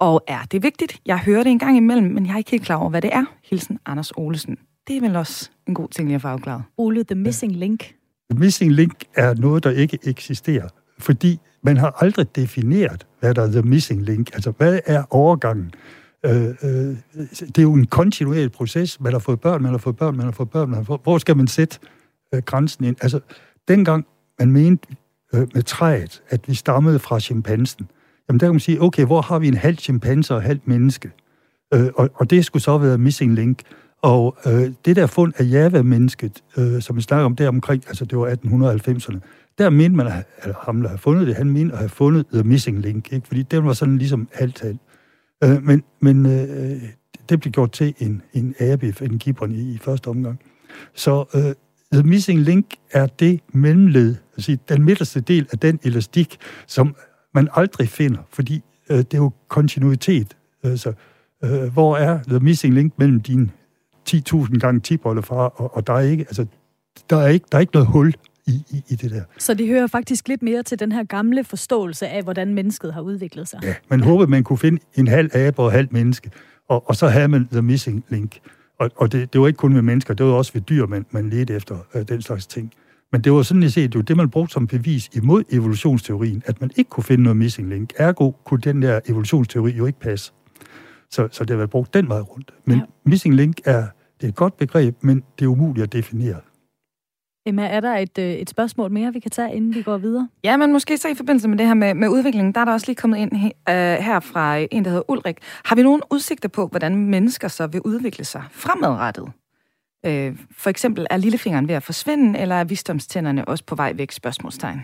Og er det vigtigt? Jeg hører det en gang imellem, men jeg er ikke helt klar over, hvad det er. Hilsen Anders Olesen. Det er vel også en god ting lige at få afklaret. Ole, the missing link. The missing link er noget, der ikke eksisterer, fordi man har aldrig defineret, hvad der er the missing link. Altså, hvad er overgangen? Øh, øh, det er jo en kontinuerlig proces. Man har fået børn, man har fået børn, man har fået børn. Man har fået... Hvor skal man sætte øh, grænsen ind? Altså, dengang man mente øh, med træet, at vi stammede fra chimpansen, jamen der kan man sige, okay, hvor har vi en halv chimpanse og halvt menneske? Øh, og, og det skulle så være missing link. Og øh, det der fund af Java-mennesket, øh, som vi snakker om der omkring, altså det var 1890'erne, der mente man, at ham, der havde fundet det, han mente at have fundet the missing link, ikke? fordi det var sådan ligesom halvt halvt. Øh, men men øh, det blev gjort til en, en ABF, en gibbon i, i første omgang. Så øh, the missing link er det mellemled, altså den midterste del af den elastik, som man aldrig finder, fordi øh, det er jo kontinuitet. Øh, så, øh, hvor er the missing link mellem din 10.000 gange tipoldefar og, og der er ikke, altså, der er ikke, der er ikke noget hul i, i, i det der. Så det hører faktisk lidt mere til den her gamle forståelse af, hvordan mennesket har udviklet sig. Ja, man ja. håber, man kunne finde en halv abe og halv menneske, og, og så havde man the missing link. Og, og det, det var ikke kun med mennesker, det var også ved dyr, man, man ledte efter øh, den slags ting. Men det var sådan set det, var det, man brugte som bevis imod evolutionsteorien, at man ikke kunne finde noget missing link. Ergo kunne den der evolutionsteori jo ikke passe. Så, så det har været brugt den vej rundt. Men ja. missing link er, det er et godt begreb, men det er umuligt at definere. Emma, er der et, øh, et spørgsmål mere, vi kan tage, inden vi går videre? Ja, men måske så i forbindelse med det her med, med udviklingen, der er der også lige kommet ind uh, her fra en, der hedder Ulrik. Har vi nogen udsigter på, hvordan mennesker så vil udvikle sig fremadrettet? Øh, for eksempel, er lillefingeren ved at forsvinde, eller er visdomstænderne også på vej væk? Spørgsmålstegn.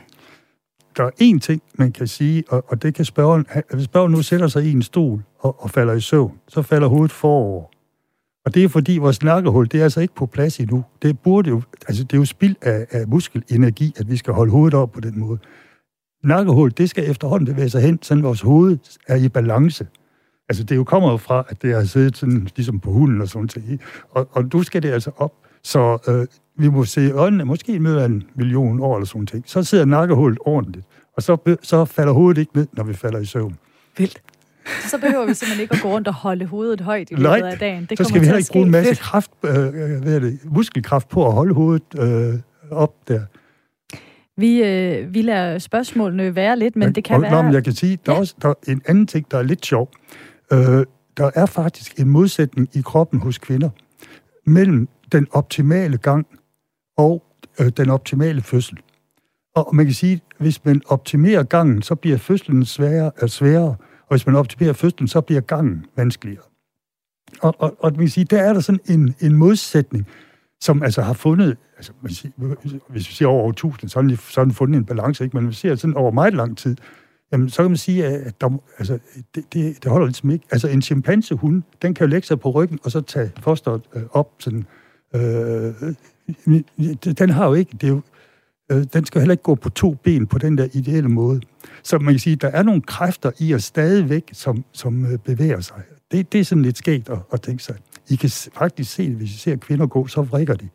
Der er én ting, man kan sige, og, og det kan spørgeren... Hvis spørgeren nu sætter sig i en stol og, og falder i søvn, så falder hovedet forover. Og det er fordi, vores nakkehul, det er altså ikke på plads endnu. Det burde jo... Altså, det er jo spild af, af muskelenergi, at vi skal holde hovedet op på den måde. Nakkehul, det skal efterhånden bevæge sig hen, så vores hoved er i balance. Altså, det jo kommer jo fra, at det har siddet sådan, ligesom på hunden og sådan noget. Og, og du skal det altså op. Så øh, vi må se øjnene, måske af en million år eller sådan ting. Så sidder nakkehullet ordentligt. Og så, så falder hovedet ikke ned, når vi falder i søvn. Vildt. Så behøver vi simpelthen ikke at gå rundt og holde hovedet højt i løbet Nej, af dagen. Det så skal vi heller ikke bruge en masse kraft, øh, hvad er det, muskelkraft på at holde hovedet øh, op der. Vi, øh, vi lader spørgsmålene være lidt, men det kan og, være... Nå, men jeg kan sige, der ja. er også der er en anden ting, der er lidt sjov. Øh, der er faktisk en modsætning i kroppen hos kvinder mellem den optimale gang og øh, den optimale fødsel. Og man kan sige, at hvis man optimerer gangen, så bliver fødslen sværere, er sværere, og hvis man optimerer fødslen, så bliver gangen vanskeligere. Og, og, og man kan sige, der er der sådan en, en modsætning, som altså har fundet, altså man siger, hvis vi ser over 1000, så har den fundet en balance, ikke? men hvis vi ser sådan over meget lang tid, jamen så kan man sige, at der, altså, det, det, det holder ligesom ikke. Altså en chimpansehund, den kan jo lægge sig på ryggen, og så tage fosteret øh, op sådan. Øh, den har jo ikke, det er jo, øh, den skal heller ikke gå på to ben på den der ideelle måde. Så man kan sige, der er nogle kræfter i os stadigvæk, som, som øh, bevæger sig. Det, det er sådan lidt skægt at, at tænke sig. I kan faktisk se, hvis I ser kvinder gå, så vrikker de.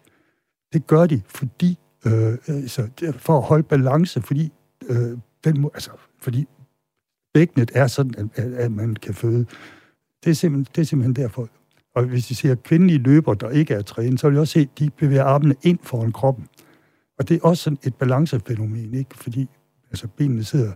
Det gør de, fordi øh, altså, for at holde balance, fordi øh, den, altså, fordi bækkenet er sådan, at, at man kan føde. Det er, simpelthen, det er simpelthen derfor. Og hvis I ser kvindelige løber, der ikke er trænet, så vil I også se, at de bevæger armene ind foran kroppen. Og det er også sådan et balancefænomen, ikke? Fordi altså, benene sidder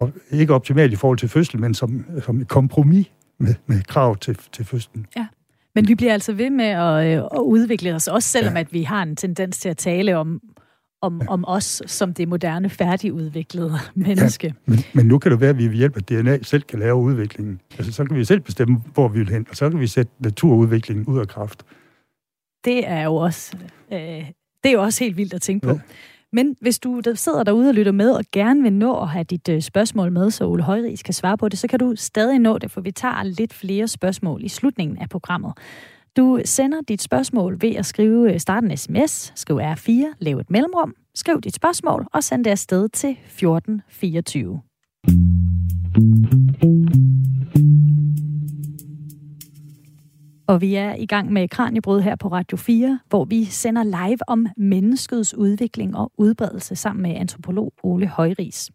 og ikke optimalt i forhold til fødsel, men som, som et kompromis med, med krav til, til fødslen. Ja. Men vi bliver altså ved med at, øh, at udvikle os, også selvom ja. at vi har en tendens til at tale om, om, ja. om os som det moderne, færdigudviklede menneske. Ja, men, men nu kan det være, at vi ved hjælp af DNA selv kan lave udviklingen. Altså, så kan vi selv bestemme, hvor vi vil hen, og så kan vi sætte naturudviklingen ud af kraft. Det er jo også, øh, det er jo også helt vildt at tænke på. Ja. Men hvis du der sidder derude og lytter med, og gerne vil nå at have dit øh, spørgsmål med, så Ole Højris kan svare på det, så kan du stadig nå det, for vi tager lidt flere spørgsmål i slutningen af programmet. Du sender dit spørgsmål ved at skrive øh, starten en sms, skriv R4, lav et mellemrum, skriv dit spørgsmål og send det afsted til 1424. Og vi er i gang med Kranjebrud her på Radio 4, hvor vi sender live om menneskets udvikling og udbredelse sammen med antropolog Ole Højris.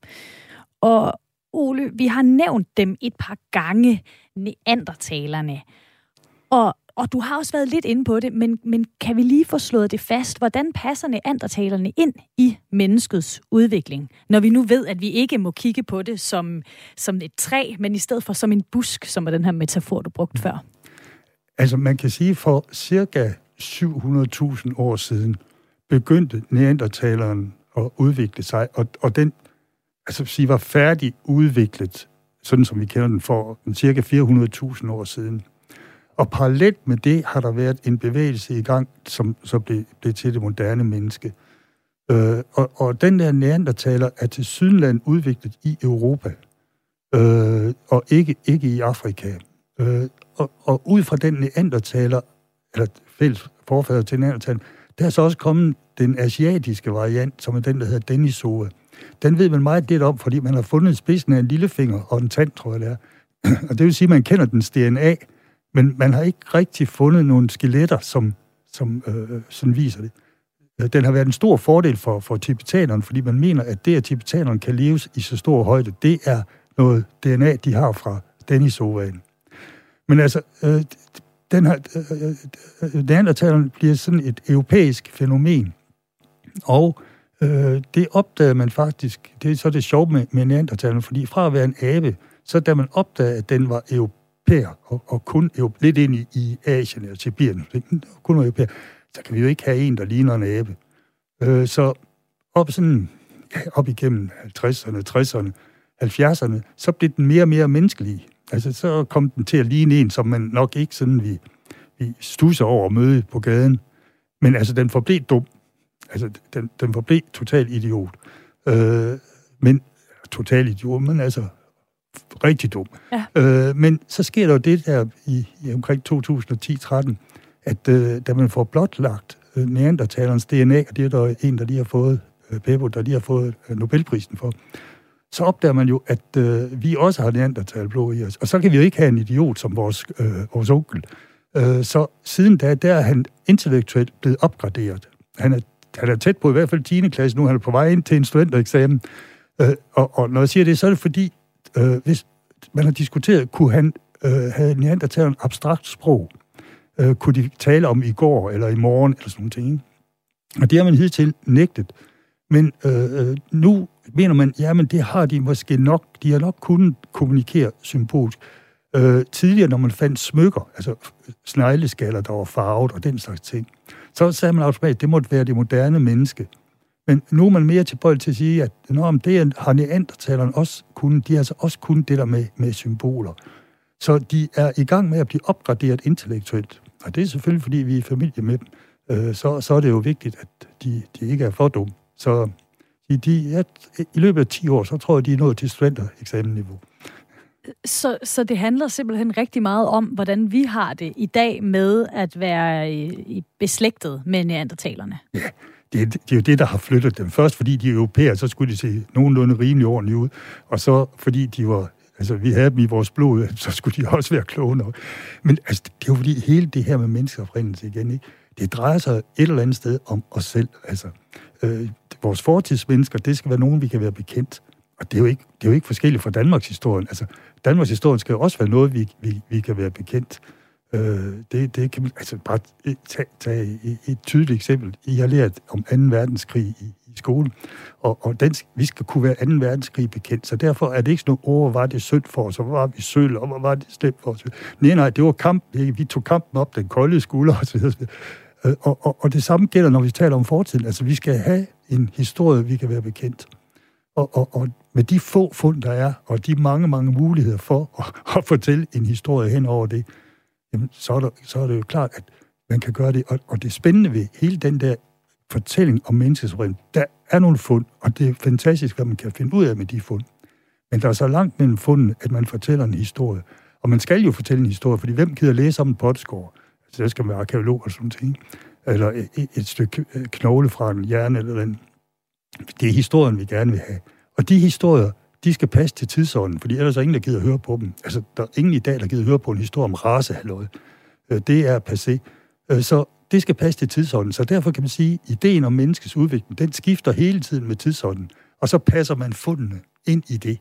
Og Ole, vi har nævnt dem et par gange, neandertalerne. Og, og du har også været lidt inde på det, men, men kan vi lige få slået det fast? Hvordan passer neandertalerne ind i menneskets udvikling? Når vi nu ved, at vi ikke må kigge på det som, som et træ, men i stedet for som en busk, som er den her metafor, du brugte før. Altså, man kan sige, for cirka 700.000 år siden begyndte neandertaleren at udvikle sig, og, og den altså, sige, var færdig udviklet, sådan som vi kender den for cirka 400.000 år siden. Og parallelt med det har der været en bevægelse i gang, som så blev, blev til det moderne menneske. Øh, og, og den der neandertaler er til Sydland udviklet i Europa, øh, og ikke, ikke i Afrika. Øh, og, og ud fra den neandertaler, eller fælles forfader til neandertaler, der er så også kommet den asiatiske variant, som er den, der hedder Denisova. Den ved man meget lidt om, fordi man har fundet spidsen af en lillefinger og en tand, tror jeg det er. Og det vil sige, at man kender dens DNA, men man har ikke rigtig fundet nogle skeletter, som, som øh, sådan viser det. Øh, den har været en stor fordel for, for tibetanerne, fordi man mener, at det, at tibetanerne kan leve i så stor højde, det er noget DNA, de har fra Denisovaen. Men altså, øh, den her, øh, øh, øh, neandertalerne bliver sådan et europæisk fænomen. Og øh, det opdagede man faktisk, det er så det sjove med, med neandertalerne, fordi fra at være en abe, så da man opdagede, at den var europæisk, europæer, og, og kun lidt ind i, i Asien eller Sibirien, mm, kun europæer, så kan vi jo ikke have en, der ligner en abe. Øh, så op, sådan, op igennem 50'erne, 60'erne, 70'erne, så blev den mere og mere menneskelig. Altså, så kom den til at ligne en, som man nok ikke sådan vi, vi stusser over at møde på gaden. Men altså, den forblev dum. Altså, den, den forblev total idiot. Øh, men, total idiot, men altså, rigtig dum. Ja. Øh, men så sker der jo det der i, i omkring 2010-13, at øh, da man får blotlagt øh, neandertalerens DNA, og det er der en, der lige har fået, øh, Pebo, der lige har fået øh, Nobelprisen for, så opdager man jo, at øh, vi også har neandertalblod i os. Og så kan vi jo ikke have en idiot som vores, øh, vores onkel. Øh, så siden da, der er han intellektuelt blevet opgraderet. Han er, han er tæt på i hvert fald 10. klasse nu. Han er på vej ind til en studentereksamen. Øh, og, og når jeg siger det, så er det fordi, øh, hvis man har diskuteret, kunne han øh, have neandertaleren abstrakt sprog? Øh, kunne de tale om i går eller i morgen eller sådan noget. Og det har man hidtil nægtet. Men øh, øh, nu mener man, ja, men det har de måske nok, de har nok kunnet kommunikere symbolisk. Øh, tidligere, når man fandt smykker, altså snegleskaller, der var farvet og den slags ting, så sagde man automatisk, at det måtte være det moderne menneske. Men nu er man mere tilbøjelig til at sige, at når det har neandertalerne også kunnet, de har altså også kunnet det der med, med symboler. Så de er i gang med at blive opgraderet intellektuelt. Og det er selvfølgelig, fordi vi er familie med dem. Øh, så, så er det jo vigtigt, at de, de ikke er for dumme. Så de, de, ja, i løbet af 10 år, så tror jeg, de er nået til studentereksameniveau. Så, så det handler simpelthen rigtig meget om, hvordan vi har det i dag med at være i, i beslægtet med neandertalerne. Ja, det, det er jo det, der har flyttet dem. Først fordi de er europæere, så skulle de se nogenlunde rimelig ordentligt ud. Og så fordi de var, altså vi havde dem i vores blod, så skulle de også være kloge nok. Men altså, det er jo fordi hele det her med menneskeoprindelse igen, ikke? det drejer sig et eller andet sted om os selv. Altså, øh, vores fortidsmennesker, det skal være nogen, vi kan være bekendt. Og det er jo ikke, det er jo ikke forskelligt fra Danmarks historien. Altså, Danmarks historie skal jo også være noget, vi, vi, vi kan være bekendt. Øh, det, det kan man altså bare tage, tage et, et tydeligt eksempel. I har lært om 2. verdenskrig i, i skolen, og, og den, vi skal kunne være 2. verdenskrig bekendt, så derfor er det ikke sådan noget, oh, var det synd for os, og var vi sølv, og var det slemt for os. Nej, nej, det var kamp, vi tog kampen op, den kolde skulder osv. Øh, og, og, og det samme gælder, når vi taler om fortiden. Altså, vi skal have en historie, vi kan være bekendt. Og, og, og med de få fund, der er, og de mange, mange muligheder for at, at fortælle en historie hen over det, jamen, så, er der, så er det jo klart, at man kan gøre det. Og, og det spændende ved hele den der fortælling om menneskesorientering, der er nogle fund, og det er fantastisk, hvad man kan finde ud af med de fund. Men der er så langt mellem funden, at man fortæller en historie. Og man skal jo fortælle en historie, fordi hvem gider læse om en potskår? Altså, det skal være arkeolog og sådan ting. Eller et, et stykke øh, knogle fra en hjerne eller den. Det er historien, vi gerne vil have. Og de historier, de skal passe til tidsånden, fordi ellers er ingen, der gider høre på dem. Altså, der er ingen i dag, der gider høre på en historie om racehalvøje. Øh, det er passé. Øh, så det skal passe til tidsånden. Så derfor kan man sige, at ideen om menneskets udvikling, den skifter hele tiden med tidsånden. Og så passer man fundene ind i det.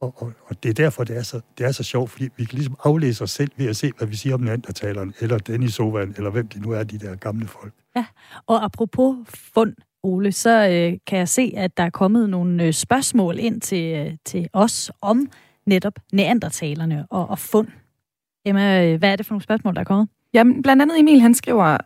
Og, og, og det er derfor, det er, så, det er så sjovt, fordi vi kan ligesom aflæse os selv ved at se, hvad vi siger om neandertaleren, eller Dennis Sovan, eller hvem det nu er, de der gamle folk. Ja, og apropos fund, Ole, så øh, kan jeg se, at der er kommet nogle øh, spørgsmål ind til, øh, til os om netop neandertalerne og, og fund. Emma, øh, hvad er det for nogle spørgsmål, der er kommet? Jamen, blandt andet Emil, han skriver,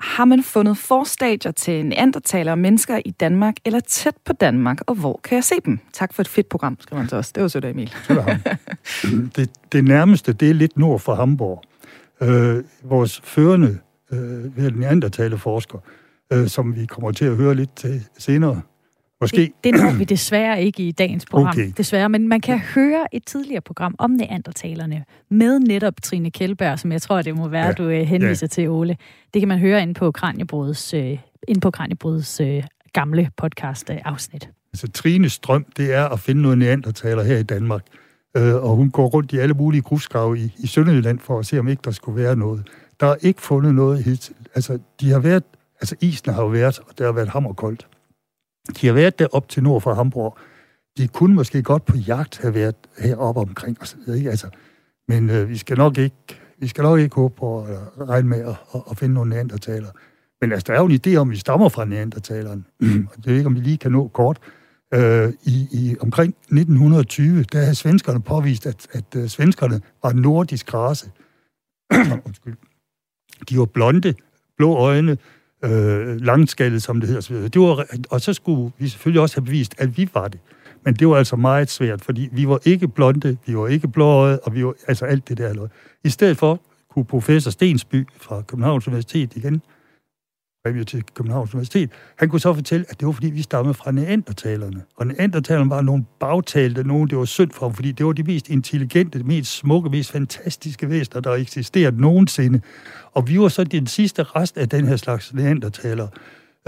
har man fundet forstadier til neandertaler og mennesker i Danmark eller tæt på Danmark, og hvor kan jeg se dem? Tak for et fedt program, skriver han til os. Det var sødt Emil. det, det nærmeste, det er lidt nord for Hamburg. Øh, vores førende øh, neandertalerforsker, øh, som vi kommer til at høre lidt til senere, Måske. Det, det når vi desværre ikke i dagens program, okay. desværre. Men man kan høre et tidligere program om neandertalerne med netop Trine Kjeldberg, som jeg tror, det må være, ja. du uh, henviser ja. til, Ole. Det kan man høre inde på Kranjebrudets, uh, inde på Kranjebrudets uh, gamle podcast-afsnit. Uh, altså, Trines drøm, det er at finde noget neandertaler her i Danmark. Uh, og hun går rundt i alle mulige grusgrave i, i Sønderjylland for at se, om ikke der skulle være noget. Der er ikke fundet noget hidtil. Altså, de har været, altså isen har jo været, og det har været hammerkoldt. De har været der op til nord for Hamburg. De kunne måske godt på jagt have været heroppe omkring videre, ikke? Altså, men øh, vi skal nok ikke vi skal nok ikke håbe på at regne med at, at, at finde nogle neandertaler. Men altså, der er jo en idé om, vi stammer fra neandertaleren. Mm. Og det er ikke, om vi lige kan nå kort. Øh, i, I omkring 1920, der havde svenskerne påvist, at, at uh, svenskerne var nordisk race. Undskyld. De var blonde, blå øjne, øh, langskaldet, som det hedder. Så det var, og så skulle vi selvfølgelig også have bevist, at vi var det. Men det var altså meget svært, fordi vi var ikke blonde, vi var ikke blåøjet, og vi var altså alt det der. I stedet for kunne professor Stensby fra Københavns Universitet igen præmie til Københavns Universitet, han kunne så fortælle, at det var, fordi vi stammede fra neandertalerne. Og neandertalerne var nogle bagtalte, nogen det var synd for, fordi det var de mest intelligente, de mest smukke, mest fantastiske væsener, der eksisterede nogensinde. Og vi var så den sidste rest af den her slags neandertalere.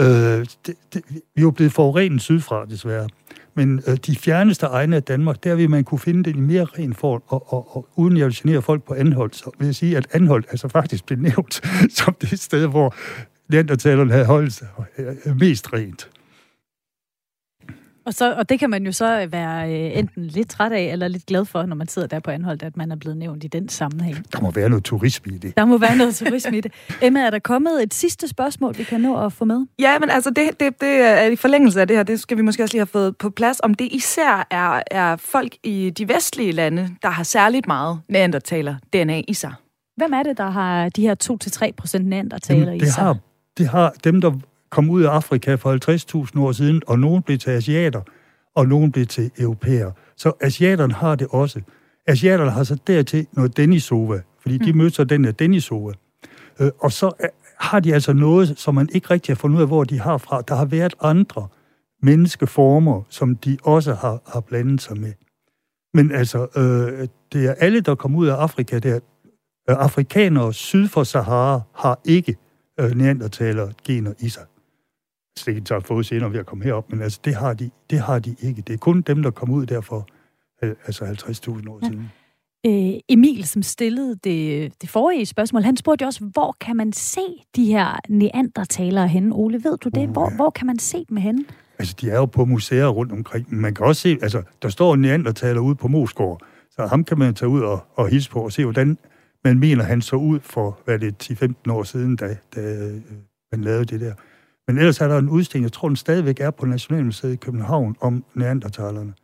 Øh, det, det, vi var blevet forurenet sydfra, desværre. men øh, de fjerneste egne af Danmark, der vil man kunne finde den i mere ren form, og, og, og uden jeg vil genere folk på Anholdt, så vil jeg sige, at Anholdt altså faktisk blev nævnt som det sted, hvor neandertalerne havde holdt sig mest rent. Og, så, og det kan man jo så være øh, enten lidt træt af, eller lidt glad for, når man sidder der på anholdt, at man er blevet nævnt i den sammenhæng. Der må være noget turisme i det. Der må være noget turisme i det. Emma, er der kommet et sidste spørgsmål, vi kan nå at få med? Ja, men altså, det, det, det er i forlængelse af det her, det skal vi måske også lige have fået på plads, om det især er, er folk i de vestlige lande, der har særligt meget neandertaler DNA i sig. Hvem er det, der har de her 2-3 procent neandertaler i sig? Har, det har dem, der kom ud af Afrika for 50.000 år siden, og nogen blev til asiater, og nogen blev til europæer. Så asiaterne har det også. Asiaterne har så dertil noget Denisova, fordi de mm. møder den her Denisova. Øh, og så øh, har de altså noget, som man ikke rigtig har fundet ud af, hvor de har fra. Der har været andre menneskeformer, som de også har, har blandet sig med. Men altså, øh, det er alle, der kommer ud af Afrika, der øh, afrikanere syd for Sahara har ikke øh, neandertaler gener i sig sikkert har fået senere ved at komme herop, men altså, det har, de, det har de ikke. Det er kun dem, der kom ud der for altså 50.000 år ja. siden. Øh, Emil, som stillede det, det forrige spørgsmål, han spurgte også, hvor kan man se de her neandertalere henne? Ole, ved du det? Uh, hvor, ja. hvor kan man se dem henne? Altså, de er jo på museer rundt omkring, men man kan også se, altså, der står en neandertaler ude på Mosgård, så ham kan man tage ud og, og hilse på og se, hvordan man mener, han så ud for, hvad det 10-15 år siden, da, da øh, man lavede det der. Men ellers er der en udstilling, jeg tror, den stadigvæk er på Nationalmuseet i København, om neandertalerne.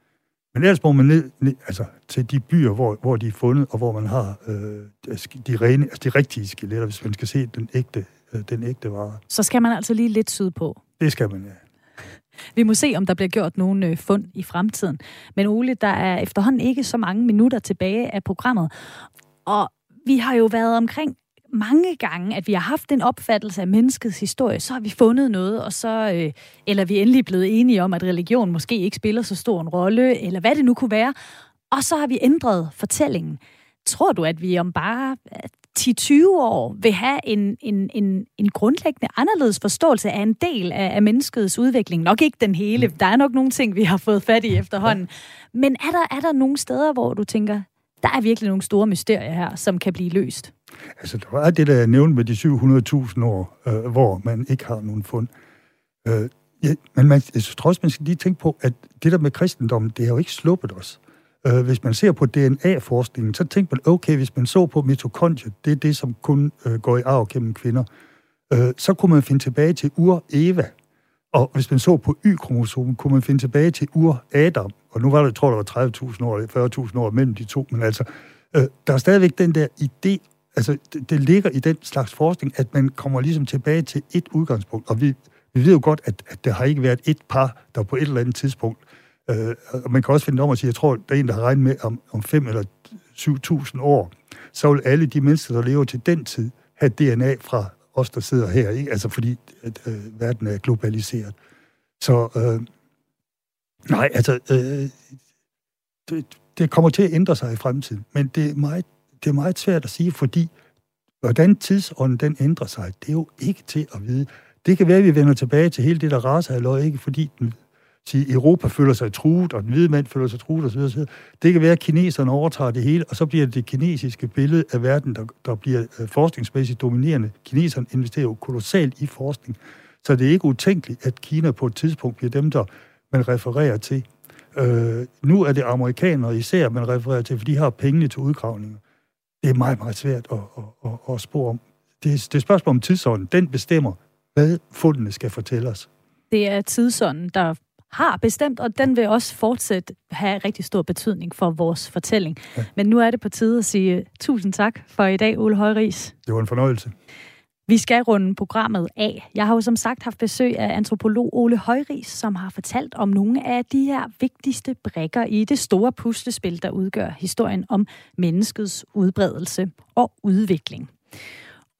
Men ellers må man ned, ned altså, til de byer, hvor, hvor de er fundet, og hvor man har øh, de, rene, altså de rigtige skeletter, hvis man skal se den ægte, øh, den ægte vare. Så skal man altså lige lidt syd på? Det skal man, ja. Vi må se, om der bliver gjort nogle øh, fund i fremtiden. Men Ole, der er efterhånden ikke så mange minutter tilbage af programmet. Og vi har jo været omkring mange gange, at vi har haft en opfattelse af menneskets historie, så har vi fundet noget, og så, øh, eller vi er endelig blevet enige om, at religion måske ikke spiller så stor en rolle, eller hvad det nu kunne være, og så har vi ændret fortællingen. Tror du, at vi om bare 10-20 øh, år vil have en, en, en, en grundlæggende anderledes forståelse af en del af, af menneskets udvikling? Nok ikke den hele. Der er nok nogle ting, vi har fået fat i efterhånden. Men er der, er der nogle steder, hvor du tænker, der er virkelig nogle store mysterier her, som kan blive løst? Altså, der var det, der jeg nævnte med de 700.000 år, øh, hvor man ikke har nogen fund. Øh, ja, men man, jeg tror også, man skal lige tænke på, at det der med kristendommen, det har jo ikke sluppet os. Øh, hvis man ser på DNA-forskningen, så tænker man, okay, hvis man så på mitokondrier, det er det, som kun øh, går i arv gennem kvinder, øh, så kunne man finde tilbage til ur-Eva. Og hvis man så på Y-kromosomen, kunne man finde tilbage til ur-Adam. Og nu var der, jeg tror, der var 30.000 år, 40.000 år mellem de to, men altså, øh, der er stadigvæk den der idé altså, det, det ligger i den slags forskning, at man kommer ligesom tilbage til et udgangspunkt. Og vi, vi ved jo godt, at, at der har ikke været et par, der på et eller andet tidspunkt, øh, og man kan også finde om at sige, jeg tror, der er en, der har regnet med, om, om 5 eller 7.000 år, så vil alle de mennesker, der lever til den tid, have DNA fra os, der sidder her, ikke? Altså fordi at, øh, verden er globaliseret. Så øh, nej, altså øh, det, det kommer til at ændre sig i fremtiden, men det er meget det er meget svært at sige, fordi hvordan tidsånden den ændrer sig, det er jo ikke til at vide. Det kan være, at vi vender tilbage til hele det der raser ikke fordi den, sige, Europa føler sig truet, og den hvide mand føler sig truet osv. osv. Det kan være, at kineserne overtager det hele, og så bliver det det kinesiske billede af verden, der, der bliver øh, forskningsmæssigt dominerende. Kineserne investerer jo kolossalt i forskning, så det er ikke utænkeligt, at Kina på et tidspunkt bliver dem, der man refererer til. Øh, nu er det amerikanere især, man refererer til, for de har pengene til udgravninger det er meget, meget svært at, at, at, at spore om. Det er, det er et spørgsmål om tidsånden. Den bestemmer, hvad fundene skal fortælle os. Det er tidsånden, der har bestemt, og den vil også fortsat have rigtig stor betydning for vores fortælling. Ja. Men nu er det på tide at sige tusind tak for i dag, Ole Højris. Det var en fornøjelse. Vi skal runde programmet af. Jeg har jo som sagt haft besøg af antropolog Ole Højris, som har fortalt om nogle af de her vigtigste brækker i det store puslespil, der udgør historien om menneskets udbredelse og udvikling.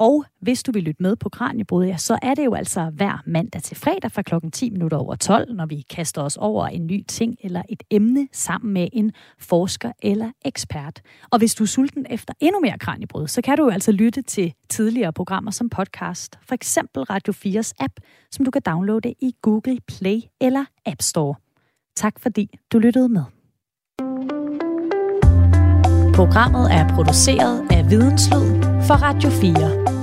Og hvis du vil lytte med på Kranjebrud, ja, så er det jo altså hver mandag til fredag fra klokken 10 minutter over 12, når vi kaster os over en ny ting eller et emne sammen med en forsker eller ekspert. Og hvis du er sulten efter endnu mere Kranjebrud, så kan du jo altså lytte til tidligere programmer som podcast. For eksempel Radio 4's app, som du kan downloade i Google Play eller App Store. Tak fordi du lyttede med. Programmet er produceret af Videnslyd for Radio 4.